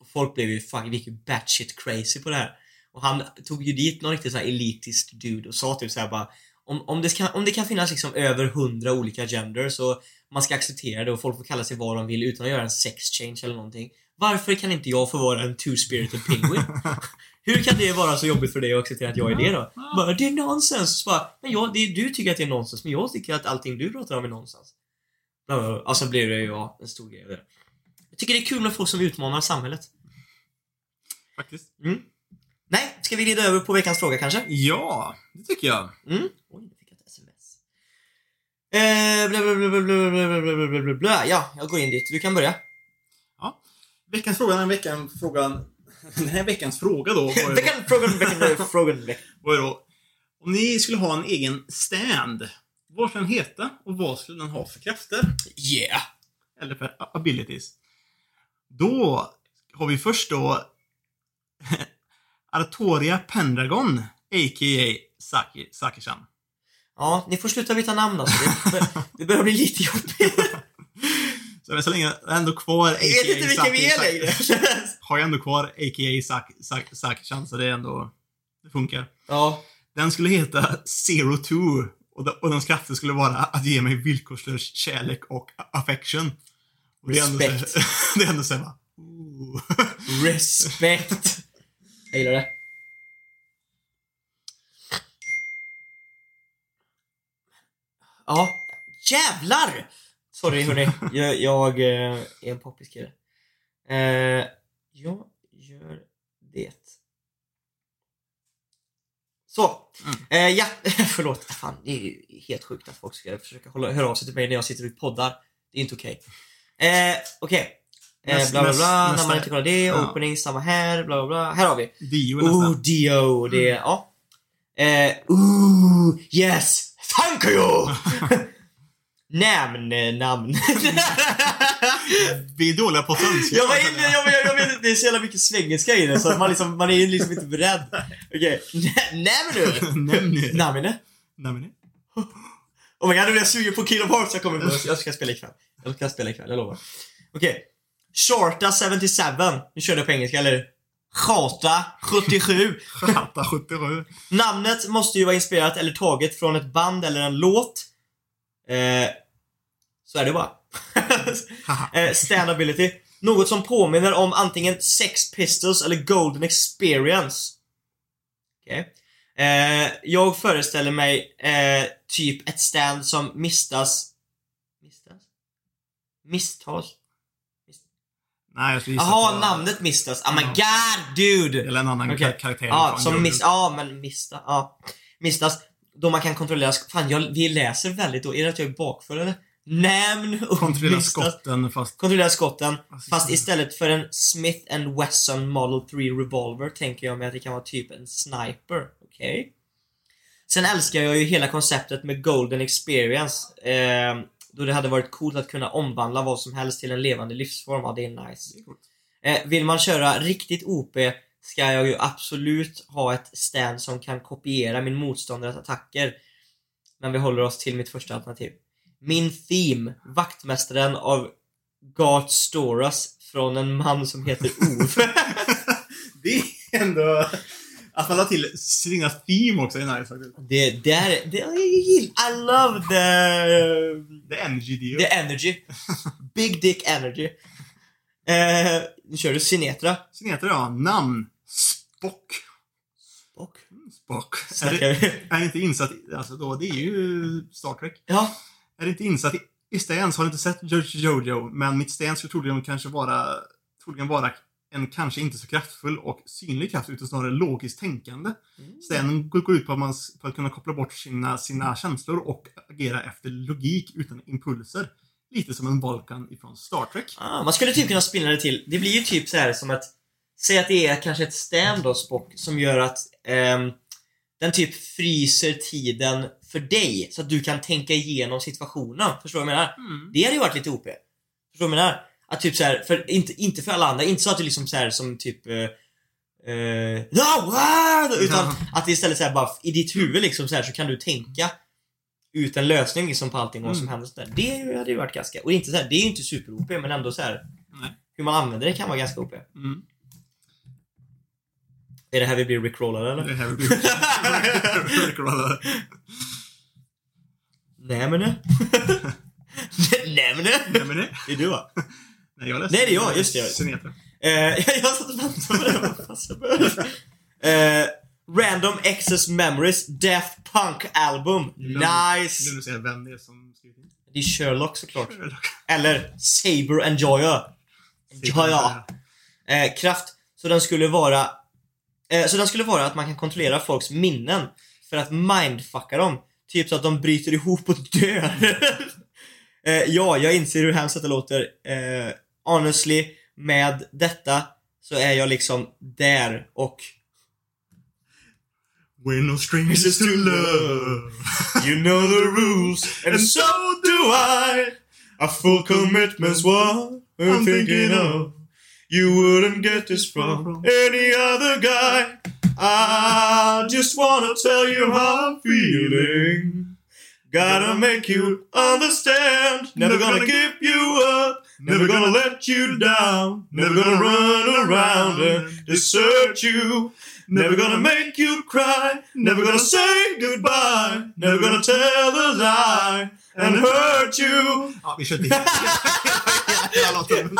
Och folk blev ju fucking, gick ju batshit crazy på det här. Och han tog ju dit någon riktigt så här elitist dude och sa typ så här bara om, om, det kan, om det kan finnas liksom över hundra olika genders och man ska acceptera det och folk får kalla sig vad de vill utan att göra en sex change eller någonting. Varför kan inte jag få vara en two-spirited penguin? Hur kan det vara så jobbigt för dig att acceptera att jag är det då? Bara, det är nonsens! Så bara, men jag, det, du tycker att det är nonsens, men jag tycker att allting du pratar om är nonsens. Och sen blir det ju ja, en stor grej av det. Jag tycker det är kul med folk som utmanar samhället. Faktiskt. Nej, ska vi glida över på veckans fråga kanske? Ja, det tycker jag. Mm. Oj, nu fick jag ett sms. Eh, bla, bla, bla, bla, bla, bla, bla, bla, bla, bla. Ja, jag går in dit. Du kan börja. Veckans fråga, den veckan, frågan... Den här veckans fråga då var ju, Veckan, frågan, veckan, frågan, veckan. var ju då... Om ni skulle ha en egen stand, vad skulle den heta och vad skulle den ha för krafter? Yeah! Eller för abilities? Då har vi först då Artoria Pendragon, a.k.a. Saki, Saki-chan. Ja, ni får sluta byta namn alltså. Det, det börjar bli lite jobbigt. Så, så länge jag är ändå kvar Jag vet inte vilka vi är längre. Har jag ändå kvar a.k.a. Saki-chan, så det är ändå... Det funkar. Ja, Den skulle heta Zero Two och, de, och dens krafter skulle vara att ge mig villkorslös kärlek och affection. Och det Respekt. så- det är ändå såhär ooh. respekt. Jag gillar det. Ja, jävlar! Sorry hörni, jag, jag eh, är en poppis kille. Eh, jag gör det. Så. Mm. Eh, ja, förlåt. Fan, det är ju helt sjukt att folk ska försöka hålla, höra av sig till mig när jag sitter och poddar. Det är inte okej. Eh, okej. Eh, bla bla bla, när nästa- man inte kollar det. ja. Opening, samma här, bla bla bla. Här har vi. Dio Oh, nästan. Dio. Det är, ja. Eh, ooh, yes! Thank you! Namn, namn. Vi är dåliga på svenska. jag, var inne, jag, jag, jag vet det är så jävla mycket svengelska i det så man, liksom, man är liksom inte beredd. Okej, okay. Nämn nu. Namn Nämn nu. Oh my god, nu blir jag sugen på Kingdom Hearts. Jag kommer på Jag ska spela ikväll. Jag ska spela ikväll, jag lovar. Okej. Shorta 77. Nu kör jag på engelska, eller hur? Chata 77. Chata 77. Namnet måste ju vara inspirerat eller taget från ett band eller en låt. Eh, så är det bara. Eh, Standability. Något som påminner om antingen Sex Pistols eller Golden Experience. Okej. Eh, jag föreställer mig eh, typ ett stand som mistas... Mistas? Misstas? Nej, jag skulle Jaha, på- namnet mistas. Oh my god, dude! Eller en annan kar- karaktär. Ja, från som miss, ja men mista, ja. Mistas. Då man kan kontrollera, fan jag, vi läser väldigt då, är det att jag är bakfull eller? Nämn och Kontrollera skotten fast... Kontrollera skotten. Alltså, Fast istället för en Smith and Wesson Model 3 Revolver tänker jag mig att det kan vara typ en sniper. Okej? Sen älskar jag ju hela konceptet med Golden Experience. Eh, då det hade varit coolt att kunna omvandla vad som helst till en levande livsform. Ja, det är nice. Det är. Eh, vill man köra riktigt OP ska jag ju absolut ha ett stand som kan kopiera min motståndares attacker. Men vi håller oss till mitt första alternativ. Min theme, vaktmästaren av Gart Storas från en man som heter Ove. Det är ändå... Att man la till sina theme också är nice faktiskt. det, det är, det, I love the, The energy deal. the energy. Big dick energy. Eh, nu kör du Sinetra. Sinetra ja, namn. Spock. Och Spock. Är, det, är inte insatt i, alltså då, det är ju Star Trek. Ja, Är inte insatt i, i stans har inte sett Jojo, men mitt stans skulle troligen kanske vara, troligen vara en kanske inte så kraftfull och synlig kraft utan snarare logiskt tänkande. Stanen går går ut på att, man, på att kunna koppla bort sina, sina känslor och agera efter logik utan impulser. Lite som en Vulcan ifrån Star Trek. Ah, man skulle typ kunna spinna det till. Det blir ju typ så här som att Säg att det är kanske ett stand då, Spock, som gör att ehm, den typ fryser tiden för dig så att du kan tänka igenom situationen. Förstår du vad jag menar? Mm. Det hade ju varit lite OP. Förstår du vad jag menar? Att typ så här, för inte, inte för alla andra, inte så att du liksom så här som typ eh, eh, no, ah, utan att det istället så här bara i ditt huvud liksom så här så kan du tänka ut en lösning liksom på allting vad som Mm. händer. Så där. Det hade ju varit ganska, och inte så här, det är ju inte super-OP men ändå så här Nej. hur man använder det kan vara ganska OP. Mm. Är det här vi blir rickrollade eller? Det här blir Rickrollade. Nej men. Nej men. Nej men det. Det är du va? Nej, jag läste Nej, det är jag, just det. Eh, jag satt och väntade på det. Vad fan jag börja? Eh, Random Access Memories Daft Punk Album. Nice! Nu säger jag vem det är som skrivit in. Det är Sherlock såklart. Eller Saber Enjoyer. Enjoyer. Eh, kraft. Så den skulle vara... Eh, så den skulle vara att man kan kontrollera folks minnen för att mindfucka dem. Typ så att de bryter ihop och dör. eh, ja, jag inser hur hemskt det låter. Eh, honestly, med detta så är jag liksom där och We're no strangers to love. You know the rules, and so do I. A full commitment's what I'm thinking of. You wouldn't get this from any other guy. I just wanna tell you how I'm feeling. Gotta make you understand. Never gonna give you up. Never gonna let you down. Never gonna run around and desert you. Never gonna make you cry. Never gonna say goodbye. Never gonna tell a lie and hurt you. Ja, vi kör till. Hela låten.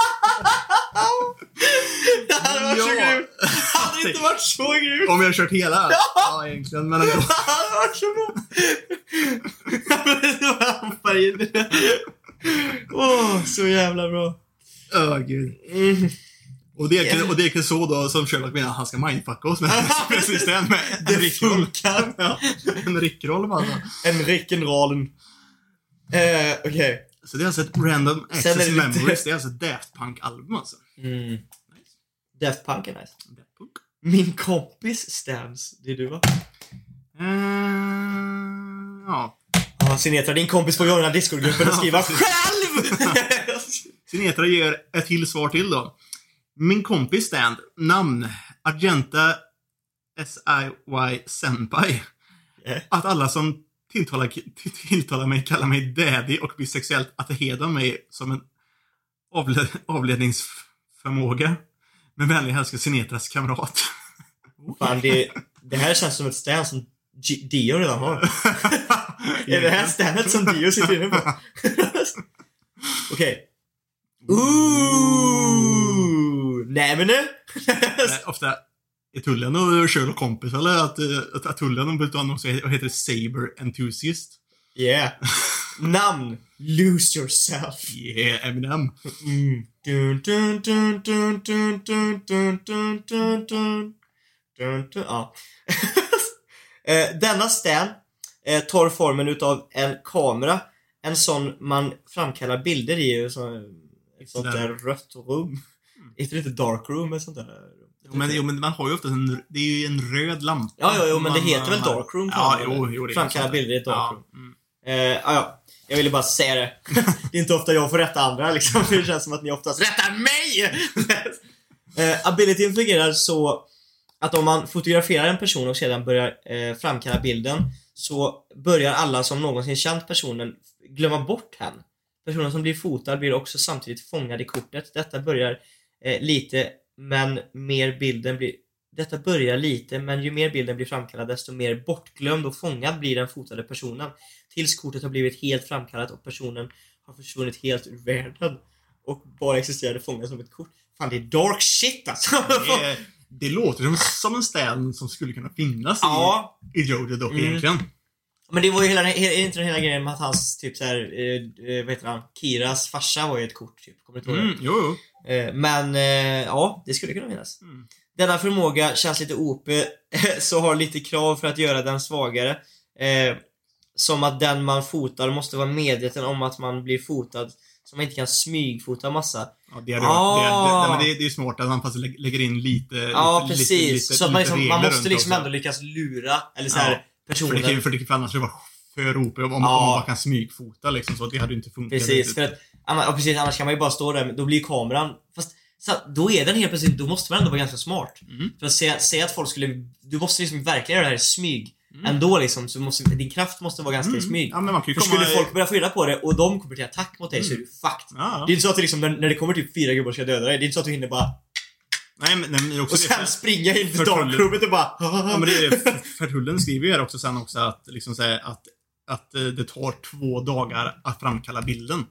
Det hade varit så Ja. grymt. Det hade inte varit så grymt. Om vi har kört hela? Ja, egentligen. Men ändå. Det hade varit så bra. Det var han färgen. Åh, så jävla bra. Åh, gud. Mm. Och det, är, och det är så då som Sherlock menar att han ska mindfucka oss med med system med en Det rickroll. funkar. Ja, en rickroll bara. En Rickenrollen. Eh, okej. Så det är alltså ett random access det lite- memories. Det är alltså ett Daft Punk-album alltså. Mm. Daft Punk är nice. Daft Punk. Min kompis Stans, det är du va? Eh, ja. Ja, Sinetra, din kompis får joina Discordgruppen och skriva själv! Sinetra ger ett till svar till då. Min kompis Stand. Namn. Argenta SIY Senpai. Eh. Att alla som tilltalar, tilltalar mig kallar mig daddy och blir sexuellt attraherade av mig som en avled, avledningsförmåga. Med vänlig hälsning Sinetras kamrat. Fan, det, det här känns som ett Stan som G- Dio redan har. Är det här Stanet som Dio sitter inne på? Okej. Ooh! Nej men nu! Ofta är tullen och Sherlock kompis eller? Att, att, att tullen bytte annonsering och heter Saber Enthusiast? Yeah. Namn! Lose yourself. Yeah, Eminem. Denna stan tar formen utav en kamera. En sån man framkallar bilder i. Ett sånt där rött rum. Heter det inte dark room? Ett sånt där men, jo, men man har ju ofta en, det är ju en röd lampa. Ja, ja, jo, men det heter väl man- dark room? Ja, jo, jo, det är Framkalla sant. bilder i ett dark room. Ja, mm. Eh, ah, ja, jag ville bara säga det. det är inte ofta jag får rätta andra liksom. Det känns som att ni oftast rättar mig! eh, abilityn fungerar så att om man fotograferar en person och sedan börjar eh, framkalla bilden så börjar alla som någonsin känt personen glömma bort henne. Personen som blir fotad blir också samtidigt fångad i kortet. Detta börjar eh, lite, men mer bilden blir detta börjar lite, men ju mer bilden blir framkallad desto mer bortglömd och fångad blir den fotade personen. Tills kortet har blivit helt framkallat och personen har försvunnit helt ur världen. Och bara existerade fångad som ett kort. Fan det är dark shit alltså! Det, det låter som, som en städ som skulle kunna finnas ja, i, i Jojo dock Mm. egentligen. men det var ju hela, är det inte den hela grejen med att hans typ såhär, eh, eh, vad heter han? Kiras farsa var ju ett kort typ. Kommer du inte ihåg Mm, jo, jo. Det? Eh, men eh, ja, det skulle kunna finnas. Mm. Denna förmåga känns lite OP, så har lite krav för att göra den svagare. Eh, som att den man fotar måste vara medveten om att man blir fotad, så man inte kan smygfota massa. Ja, det, hade Ah. det, det, det, det är ju smart att han fast lä- lägger in lite Ja, lite, precis. Lite, lite, så att man, liksom, man måste liksom ändå lyckas lura, eller så här, Ja, För det, personen. kan, ju- för det, för annars skulle det vara för OP om, om Ja. man bara kan smygfota liksom, så det hade ju inte funkat. Precis, riktigt. för att, anna- ja, precis, annars kan man ju bara stå där, men då blir kameran, fast så, då är den helt plötsligt, då måste man ändå vara ganska smart. Mm. För att säga, säga att folk skulle, du måste liksom verkligen göra det här i smyg. Mm. Ändå liksom, så måste, din kraft måste vara ganska i smyg. Ja, men man kan ju För komma... skulle folk börja få reda på det och de kommer till attack mot dig så är du fucked. Ja, Det är inte så att det liksom, när, när det kommer typ fyra gubbar och ska döda dig, det är inte så att du hinner bara Nej, men, nej, men också och det. sen springa in För darkrummet och bara Ja, men det är. Fertullen skriver ju här också sen också att, liksom säga att, att eh, det tar två dagar att framkalla bilden.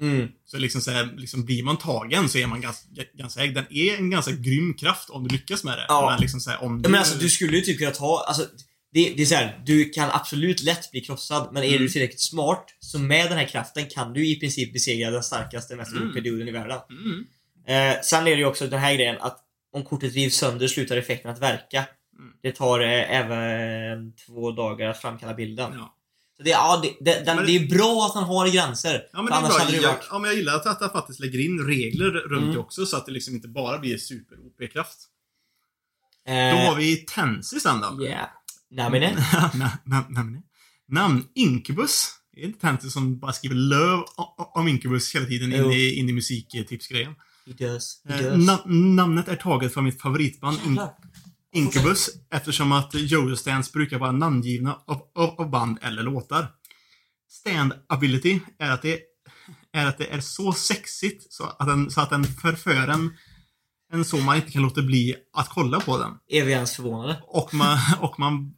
Mm. Så liksom, så här, liksom blir man tagen så är man ganska, ganska ägd. Den är en ganska grym kraft om du lyckas med det. Ja. Men liksom så här, om Ja, du... men alltså du skulle ju typ kunna ta, alltså det, det är så här, du kan absolut lätt bli krossad, men är Mm. du tillräckligt smart, så med den här kraften kan du i princip besegra den starkaste, mest Mm. OP-duden i världen. Mm. Eh, sen är det ju också den här grejen att om kortet rivs sönder slutar effekten att verka. Mm. Det tar eh, även två dagar att framkalla bilden. Ja. Det, ja, det, det, den, Men- det är bra att han har gränser. Ja men, det är bra. hade det Jag, varit... ja, men jag gillar att, han faktiskt lägger in regler runt Mm. det också så att det liksom inte bara blir super-OP-kraft. Då Eh, har vi Tensi sen då. yeah. Namine. Na- na- Namn? Incubus? Det är inte Tensi som bara skriver löv om Incubus hela tiden in i, in i musiktipsgrejen. He does. He Eh, does. na- namnet är taget från mitt favoritband In-. Incubus eftersom att Jojo Stands brukar vara namngivna av, av, av band eller låtar. Stand ability är att det är, att det är så sexigt så att den, så att den förför en, en så man inte kan låta bli att kolla på den. Är vi ens förvånade? Och man, och man,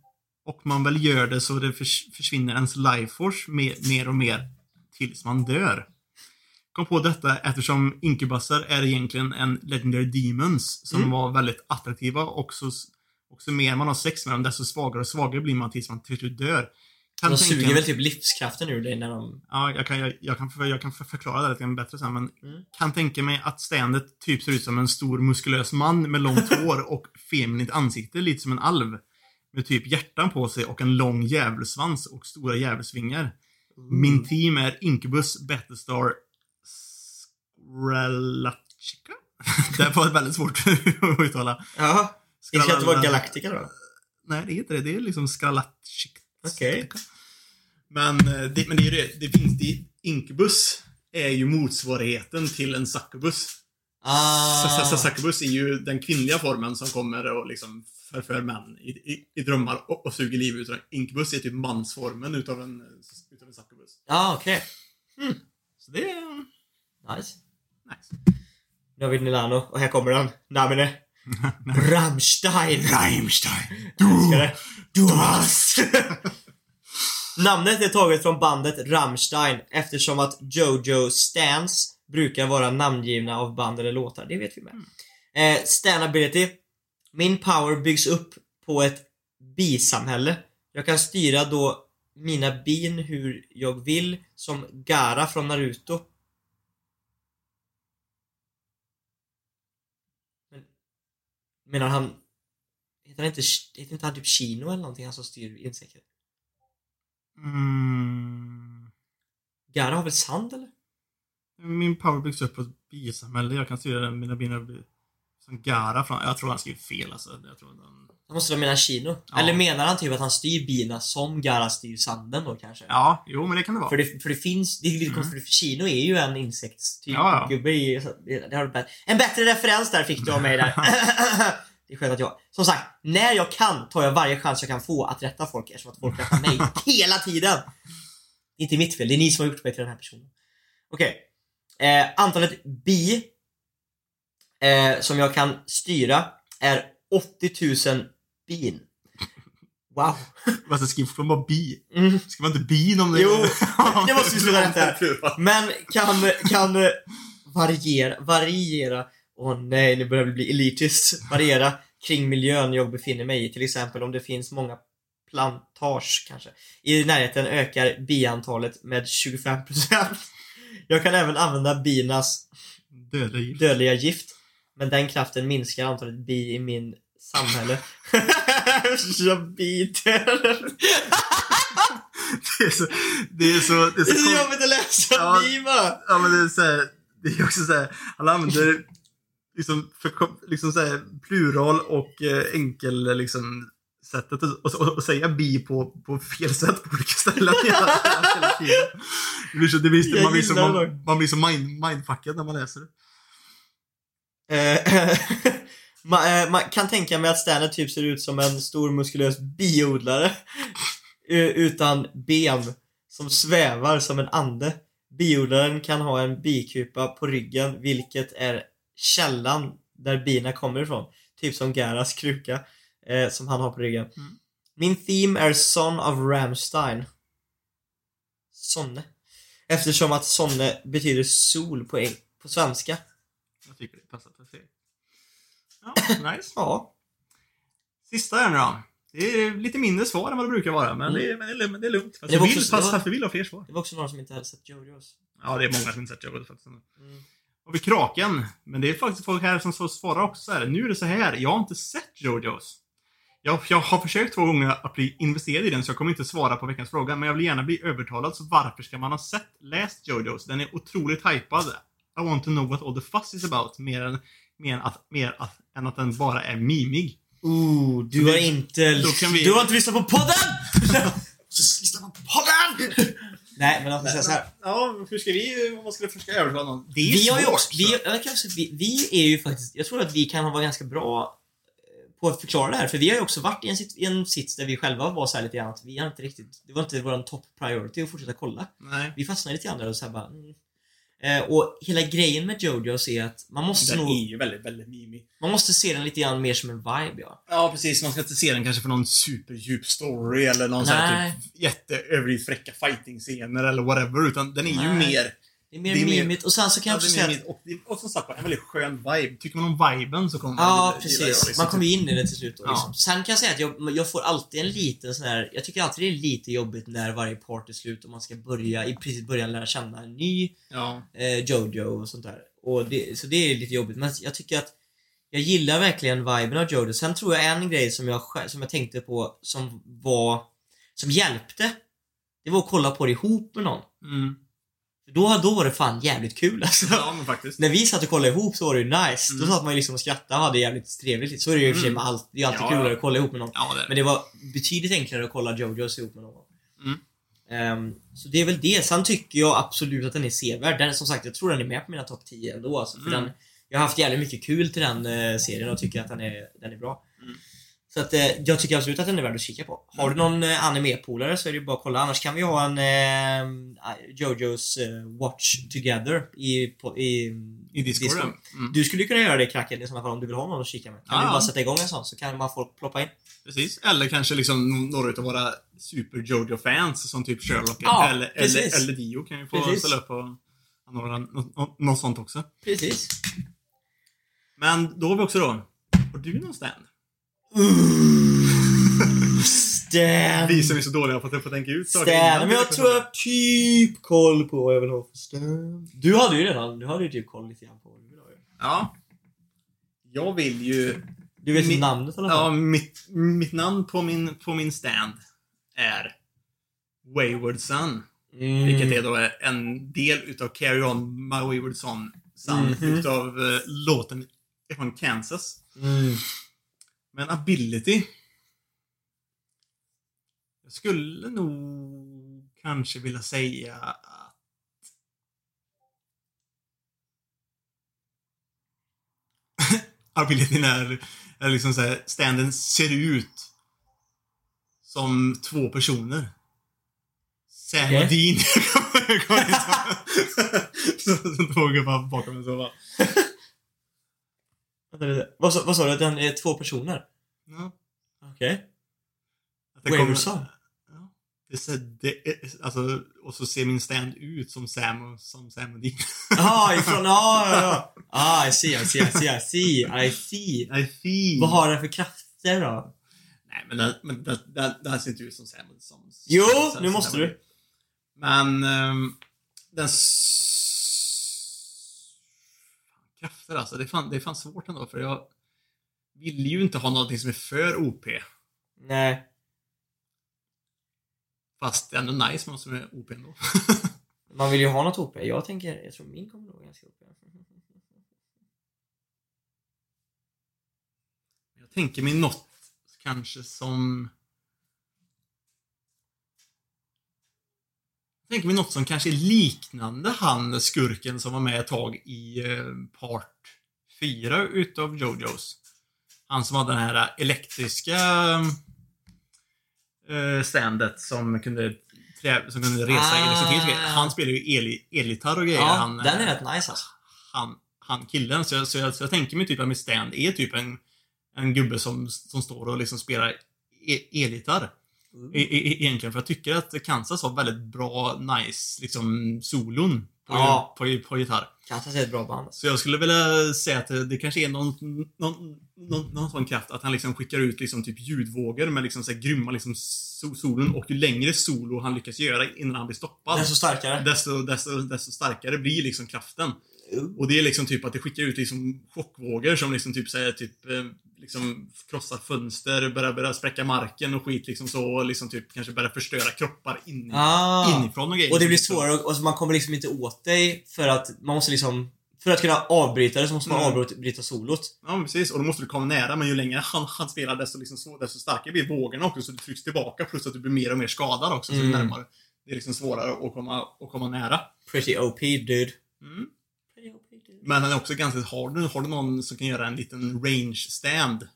och man väl gör det så det förs, försvinner ens life force mer, mer och mer tills man dör. Kom på detta eftersom inkubusar är egentligen en Legendary Demons som Mm. var väldigt attraktiva och så, och så mer man har sex med dem desto svagare och svagare blir man tills man till slut dör. Kan De tänka- suger väl typ livskraften ur dig när de... Ja, jag kan, jag, jag kan, för- jag kan för- förklara det lite bättre sen, men Mm. kan tänka mig att standet typ ser ut som en stor muskulös man med långt hår och feminint ansikte, lite som en alv. Med typ hjärtan på sig och en lång djävulsvans och stora djävulsvingar. Min team är Incubus, Battlestar, Skralachica? det var väldigt svårt att uttala. Jaha. Det ska inte vara Galactica då? Nej, det är inte det. Det är liksom Skralachica. Okej. Men, eh, det, men det är det. Det finns det. Incubus är ju motsvarigheten till en succubus. Ah. Ah. Succubus är ju den kvinnliga formen som kommer och liksom förför män i, i, i drömmar och, och suger liv ut ur Incubus är typ mansformen utav en, utav en succubus. Ja, okej. Så det är Nice. Nice. David Milano, och här kommer han. Namine. Rammstein. Rammstein. Du hast. Namnet är taget från bandet Rammstein eftersom att Jojo Stans brukar vara namngivna av band eller låtar. Det vet vi med. Eh, Stan ability. Min power byggs upp på ett bisamhälle. Jag kan styra då mina bin hur jag vill som Gara från Naruto. Men, menar han... Heter han inte, heter inte han typ Chino eller någonting, han som styr insekter? Mm. Gara har väl sand eller? Min power byggs upp på ett bisamhälle. Jag kan styra den, mina bina blir som Gara från... Jag tror han skriver fel alltså. Jag tror den... Han måste väl mena Chino? Ja. Eller menar han typ att han styr bina som Gara styr sanden då kanske? Ja, jo men det kan det vara. För det, för det finns, det är lite Mm. konstigt för Chino är ju en insektstyp Ja, ja. gubbe i, det, har bättre- En bättre referens där fick du av mig där. Det är skönt att jag, som sagt, när jag kan tar jag varje chans jag kan få att rätta folk eftersom att folk rättar mig hela tiden. Det är inte mitt fel, det är ni som har gjort mig till den här personen. Okej. Eh, antalet bi eh, som jag kan styra är 80 000 bin. Wow. Alltså skriv från bara bi. Mm. Ska man inte bin om det Jo, det måste vi sluta rätt. Men kan, kan eh, variera, variera, åh nej nu börjar det bli elitiskt, variera kring miljön jag befinner mig i. Till exempel om det finns många plantage kanske. I närheten ökar biantalet med 25%. Jag kan även använda binas Döda gift. dödliga gift. Men den kraften minskar antalet bi i min samhälle. jag biter. Det är så... Det är så... Det är Det är så, så kon- jobbigt att läsa Ja. bi va? Ja men det är så här, Det är också så här, Han använder liksom, för, liksom så här, plural och eh, enkel liksom sättet och, och, och säga bi på, på fel sätt på olika ställen hela, hela tiden. Det blir så, det blir, man, blir så, man, man blir så mind, mindfuckad när man läser det. Eh, man, eh, man kan tänka mig att Stanley typ ser ut som en stor muskulös biodlare eh, utan ben som svävar som en ande. Biodlaren kan ha en bikupa på ryggen vilket är källan där bina kommer ifrån. Typ som Garas kruka eh, som han har på ryggen. Mm. Min theme är Son of Ramstein. Sonne. Eftersom att Sonne betyder sol på, på svenska. Jag tycker det passar. Ja, nice. Ja. Sista här nu då. Det är lite mindre svar än vad det brukar vara, men, Mm. det, är, men, det, är, men det är lugnt. Fast Det var vi vill, också- fast, det var- vi vill ha fler svar. Det var också några som inte hade sett Jojos. Ja, det är många som inte sett jobbet faktiskt. Mm. Och vi Kraken. Men det är faktiskt folk här som svarar också så här. Nu är det så här. Jag har inte sett Jojos. Jag, jag har försökt två gånger att bli investerad i den, så jag kommer inte svara på veckans fråga. Men jag vill gärna bli övertalad, så varför ska man ha sett, läst Jojos? Den är otroligt hypad. I want to know what all the fuss is about. Mer än, mer att, mer att, än att den bara är mimig. Ooh, du har inte... vi- Du har inte lyssnat på podden! Man på podden! Nej, men att säga så här. Ja, hur ska vi, om man skulle försöka övertala någon? Det är Vi har ju svårt, också, så. vi, jag kan också, vi, vi är ju faktiskt, jag tror att vi kan vara ganska bra eh, på att förklara det här, för vi har ju också varit i en, sit, i en sits där vi själva var så här lite grann att vi har inte riktigt, det var inte vår top priority att fortsätta kolla. Nej. Vi fastnade lite grann där och så här bara, mm. Eh, Och hela grejen med Jojos är att man måste Den nog, är ju väldigt, väldigt mimig. man måste se den lite grann mer som en vibe ja. Ja, precis. Man ska inte se den kanske för någon superdjup story eller någon sån här typ jätteöverdrivet fräcka fighting-scener eller whatever. Utan den är ju Nej. mer... Det är mer Det är mer- mimigt och sen så kan jag Ja, också säga att och, och som sagt en väldigt skön vibe. Tycker man om viben så kommer Ja, man gilla- precis. liksom. Man kommer ju in i det till slut. Då, Ja. liksom. Sen kan jag säga att jag, jag får alltid en liten sån här, Jag tycker alltid det är lite jobbigt när varje part är slut och man ska börja, i precis början lära känna en ny Ja. eh, Jojo och sånt där. Och det, så det är lite jobbigt. Men jag tycker att jag gillar verkligen viben av Jojo. Sen tror jag en grej som jag, som jag tänkte på som var, som hjälpte. Det var att kolla på det ihop med någon. Mm. Då, då var det fan jävligt kul alltså. ja, men faktiskt. När vi satt och kollade ihop så var det ju nice. Då Mm. satt man ju liksom och skrattade och hade jävligt trevligt. Så är det ju i och för sig Mm. med allt. Det är alltid Ja, kul ja. att kolla ihop med någon. Ja, det Men det var betydligt enklare att kolla Jojos ihop med någon. Mm. Ehm, så det är väl det. Sen tycker jag absolut att den är sevärd. Den, som sagt, jag tror den är med på mina topp 10 ändå. Alltså, för Mm. den, jag har haft jävligt mycket kul till den eh, serien och tycker att den är, den är bra. Mm. Så att, eh, jag tycker absolut att den är värd att kika på. Har du någon eh, anime-polare så är det bara att kolla. Annars kan vi ha en eh, Jojos eh, Watch Together i, på, i, I Discord. Mm. Du skulle kunna göra det Kraken i sådana fall om du vill ha någon att kika med. Kan Ja, du bara sätta igång en sån så kan man folk ploppa in. Precis. Eller kanske liksom några utav våra super Jojo-fans som typ Sherlock Ja, eller, precis. eller, eller Dio kan ju få Precis. ställa upp på några, nå- nå- något sånt också. Precis. Men då har vi också då, har du någon stand? Stan. Vi som är så dåliga på att, tänka ut saker Stan. Men jag tror jag har typ koll på vad jag vill ha för Stan. Du hade ju redan, du hade ju typ koll lite grann på vad du vill ha ju. Ja. Jag vill ju... Du vet Min- namnet i alla Ja, mitt, mitt namn på min, på min stand är Wayward Son. Mm. Vilket är då en del utav Carry On My Wayward Son. Son Mhm. utav eh, låten från Kansas. Mm. Men ability. Jag skulle nog kanske vilja säga att... abilityn är, är liksom såhär, standen ser ut som två personer. Sam och Dean. Så Två gubbar bakom en soffa. Vad sa, vad sa du? Den är två personer? Ja. Okej. Att det kommer- Waverson? Ja. Det så, det alltså, och så ser min stand ut som Sam och, som Sam och Dean. Jaha, ifrån... Ja, ja, ja. Ah, I see, I see, I see, I see, I see. Nej, fy. Vad har den för krafter då? Nej, men den, men den, den ser inte ut som Sam. och- Som, Jo, som, nu som måste du. Men... ehm, den... krafter alltså. Det är, fan, det är fan svårt ändå för jag vill ju inte ha någonting som är för OP. Nej. Fast det är ändå nice med något som är OP ändå. Man vill ju ha något OP. Jag tänker, jag tror min kommer nog ganska OP. jag tänker mig något kanske som... tänker mig något som kanske är liknande han skurken som var med ett tag i eh, part 4 utav Jojos. Han som hade den här elektriska eh, standet som kunde, som kunde resa Ah. elektricitet. Han spelar ju el, elgitarr och grejer. Ja, han, den är eh, rätt nice alltså. han, han killen. Så jag, så, jag, så jag tänker mig typ att mitt stand är typ en, en gubbe som, som står och liksom spelar e- elgitarr. E- e- egentligen för jag tycker att Kansas har väldigt bra, nice, liksom solon på, Ja. på, på gitarr. Kansas är ett bra band. Så jag skulle vilja säga att det, det kanske är någon, någon, någon, någon sån kraft att han liksom skickar ut liksom typ ljudvågor med liksom så här grymma liksom so- solon och ju längre solo han lyckas göra innan han blir stoppad Desto starkare. desto, desto, desto starkare blir liksom kraften. Och det är liksom typ att det skickar ut liksom chockvågor som liksom typ säger typ eh, liksom krossar fönster, börjar, börjar spräcka marken och skit liksom så och liksom typ kanske börjar förstöra kroppar in, Ah. inifrån och grejer. Och det blir svårare och och så man kommer liksom inte åt dig för att man måste liksom för att kunna avbryta det så måste man Mm. avbryta solot. Ja, precis. Och då måste du komma nära, men ju längre han, han spelar desto, liksom, svår, desto starkare blir vågorna också, så du trycks tillbaka plus att du blir mer och mer skadad också, så Mm. ju närmare. Det är liksom svårare att komma, att komma nära. Pretty OP dude. Mm. Men han är också ganska, har du, har du någon som kan göra en liten range stand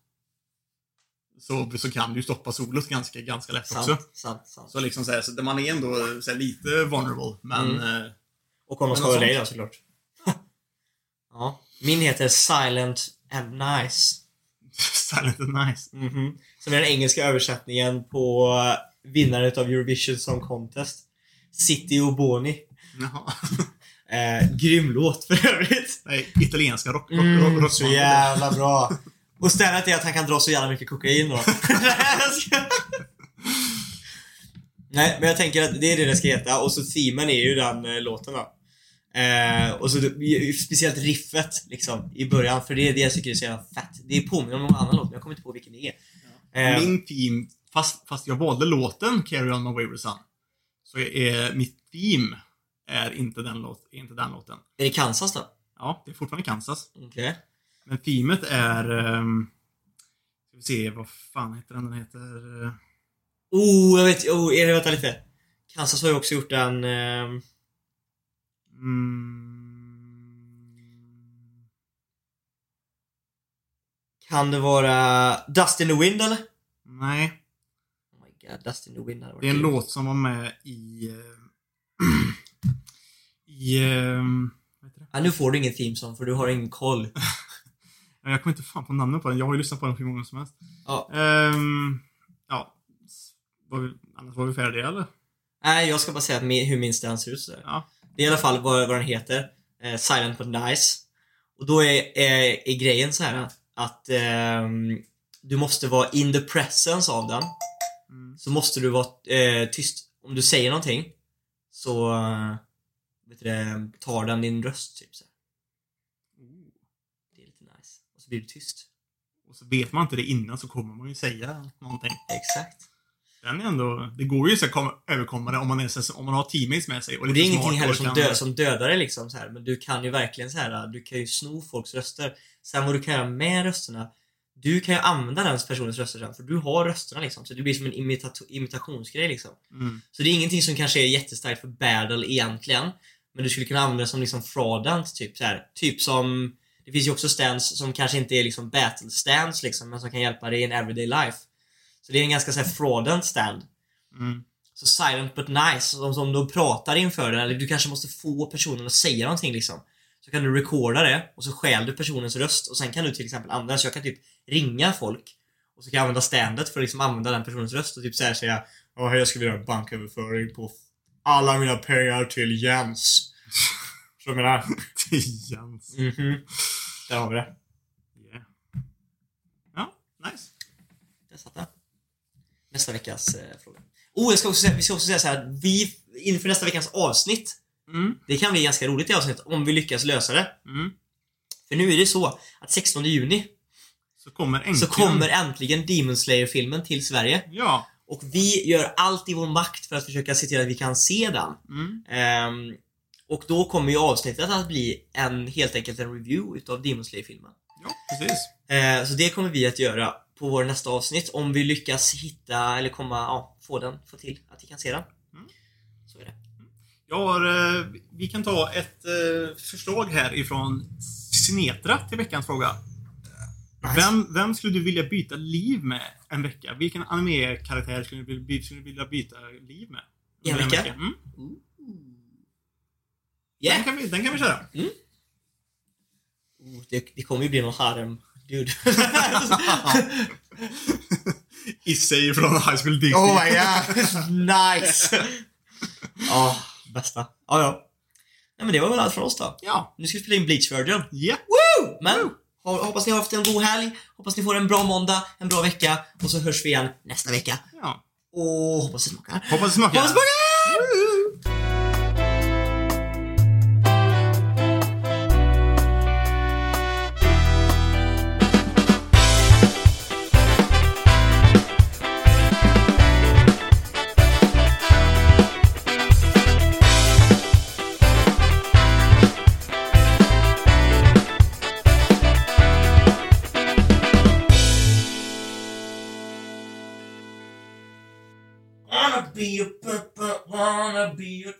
så, så kan du ju stoppa solot ganska, ganska lätt också. Sant, sant, sant. Så liksom så, här, så man är ändå så här, lite vulnerable, men... Mm. eh, Och om de Men ska något vara dig då såklart. ja. Min heter Silent and Nice. silent and nice. Mhm. Som är den engelska översättningen på eh, vinnaren utav Eurovision Song Contest. City och Boni. Jaha. Eh, grym låt för övrigt. Nej, italienska rock, rock, Mm, rock, rock, så jävla bra. Och stället är att han kan dra så jävla mycket kokain då. Nej, men jag tänker att det är det det ska heta. Och så themen är ju den eh, låten då. Eh, och så det- speciellt riffet liksom i början, för det är det jag tycker är så jävla fett. Det påminner om någon annan låt, men jag kommer inte på vilken det är. Eh, Min team, fast, fast jag valde låten Carry On My Wayward Son, så är mitt team är inte den, låt, inte den låten. Är det Kansas då? Ja, det är fortfarande Kansas. Okej. Men teamet är... Um, ska vi se, vad fan heter den? Den heter... eh, Oh, jag vet, oh, är det, vänta lite. Kansas har ju också gjort en... ehm, Mm, kan det vara Dust in the Wind eller? nej, Oh my god, Dust in the Wind hade varit det är en låt som var med i... eh, I... det? Ja, nu får du ingen theme song för du har ingen koll. Jag kommer inte fan på namnet på den. Jag har ju lyssnat på den hur många som helst. Ja. Ehm, ja. Var vi, annars var vi färdiga eller? Nej, jag ska bara säga att min, hur min stand ser ut sådär. Ja. Det är i alla fall vad, vad den heter. Eh, Silent but Nice. Och då är, är, är grejen så här att ehm, du måste vara in the presence av den. Mm. Så måste du vara eh, tyst. Om du säger någonting så eh, vet du, det, tar den din röst typ så. Det är lite nice. Och så blir du tyst. Och så vet man inte det innan så kommer man ju säga någonting. Exakt. Den är ändå, det går ju så att komma, överkomma det om man, är, om man har teammates med sig. Och, Och det är ingenting heller som, dö, som dödar dig liksom så här, men du kan ju verkligen så här, du kan ju sno folks röster. Sen vad du kan göra med rösterna, du kan ju använda den personens röster sen, för du har rösterna liksom. Så det blir som en imitato- imitationsgrej liksom. Mm. Så det är ingenting som kanske är jättestarkt för battle egentligen. Men du skulle kunna använda det som liksom fraudant, typ så här. Typ som Det finns ju också stands som kanske inte är liksom battle stands liksom, men som kan hjälpa dig i en everyday life. Så det är en ganska så här fraudent stand. Mm. Så silent but nice, som, som de pratar inför den, eller du kanske måste få personen att säga någonting liksom. Så kan du recorda det och så stjäl du personens röst och sen kan du till exempel använda, så jag kan typ ringa folk och så kan jag använda standet för att liksom använda den personens röst och typ såhär säga Åh, hej, jag skulle vilja göra en banköverföring på alla mina pengar till Jens. Så jag menar, Jans. mhm. Där har vi det. Yeah. Ja, nice. Där satt den. Nästa veckas eh, fråga. Oh, jag ska också säga, vi ska också säga så här. Vi, inför nästa veckans avsnitt, Mm. det kan bli ganska roligt i avsnitt om vi lyckas lösa det. Mm. För nu är det så att 16 juni Så kommer äntligen... så kommer äntligen Demon Slayer-filmen till Sverige. Ja. Och vi gör allt i vår makt för att försöka se till att vi kan se den. Mm. Ehm, och då kommer ju avsnittet att bli en, helt enkelt en review utav Demon Slayer-filmen. Ja, precis. Eh, så det kommer vi att göra på vår nästa avsnitt om vi lyckas hitta eller komma, ja, få den, få till att vi kan se den. Mm. Så är det. Jag har, eh, vi kan ta ett eh, förslag här ifrån Sinetra till veckans fråga. Vem, vem skulle du vilja byta liv med en vecka? Vilken anime-karaktär skulle du, vilja- skulle du vilja byta liv med? I en under vecka? Mm. Yeah! Den, kan vi, den kan vi köra. Oh, det, det kommer ju bli någon harem dude. Issei från High School DxD. oh my god! nice! Ja, bästa. Ja, ja. Nej men det var väl allt från oss då. Ja. Nu ska vi spela in Bleach Virgin. Ja. Woo! Men ho- hoppas ni har haft en god helg, hoppas ni får en bra måndag, en bra vecka och så hörs vi igen nästa vecka. ja. Och hoppas det smakar. Hoppas det smakar. Hoppas det smakar! Be a wanna be a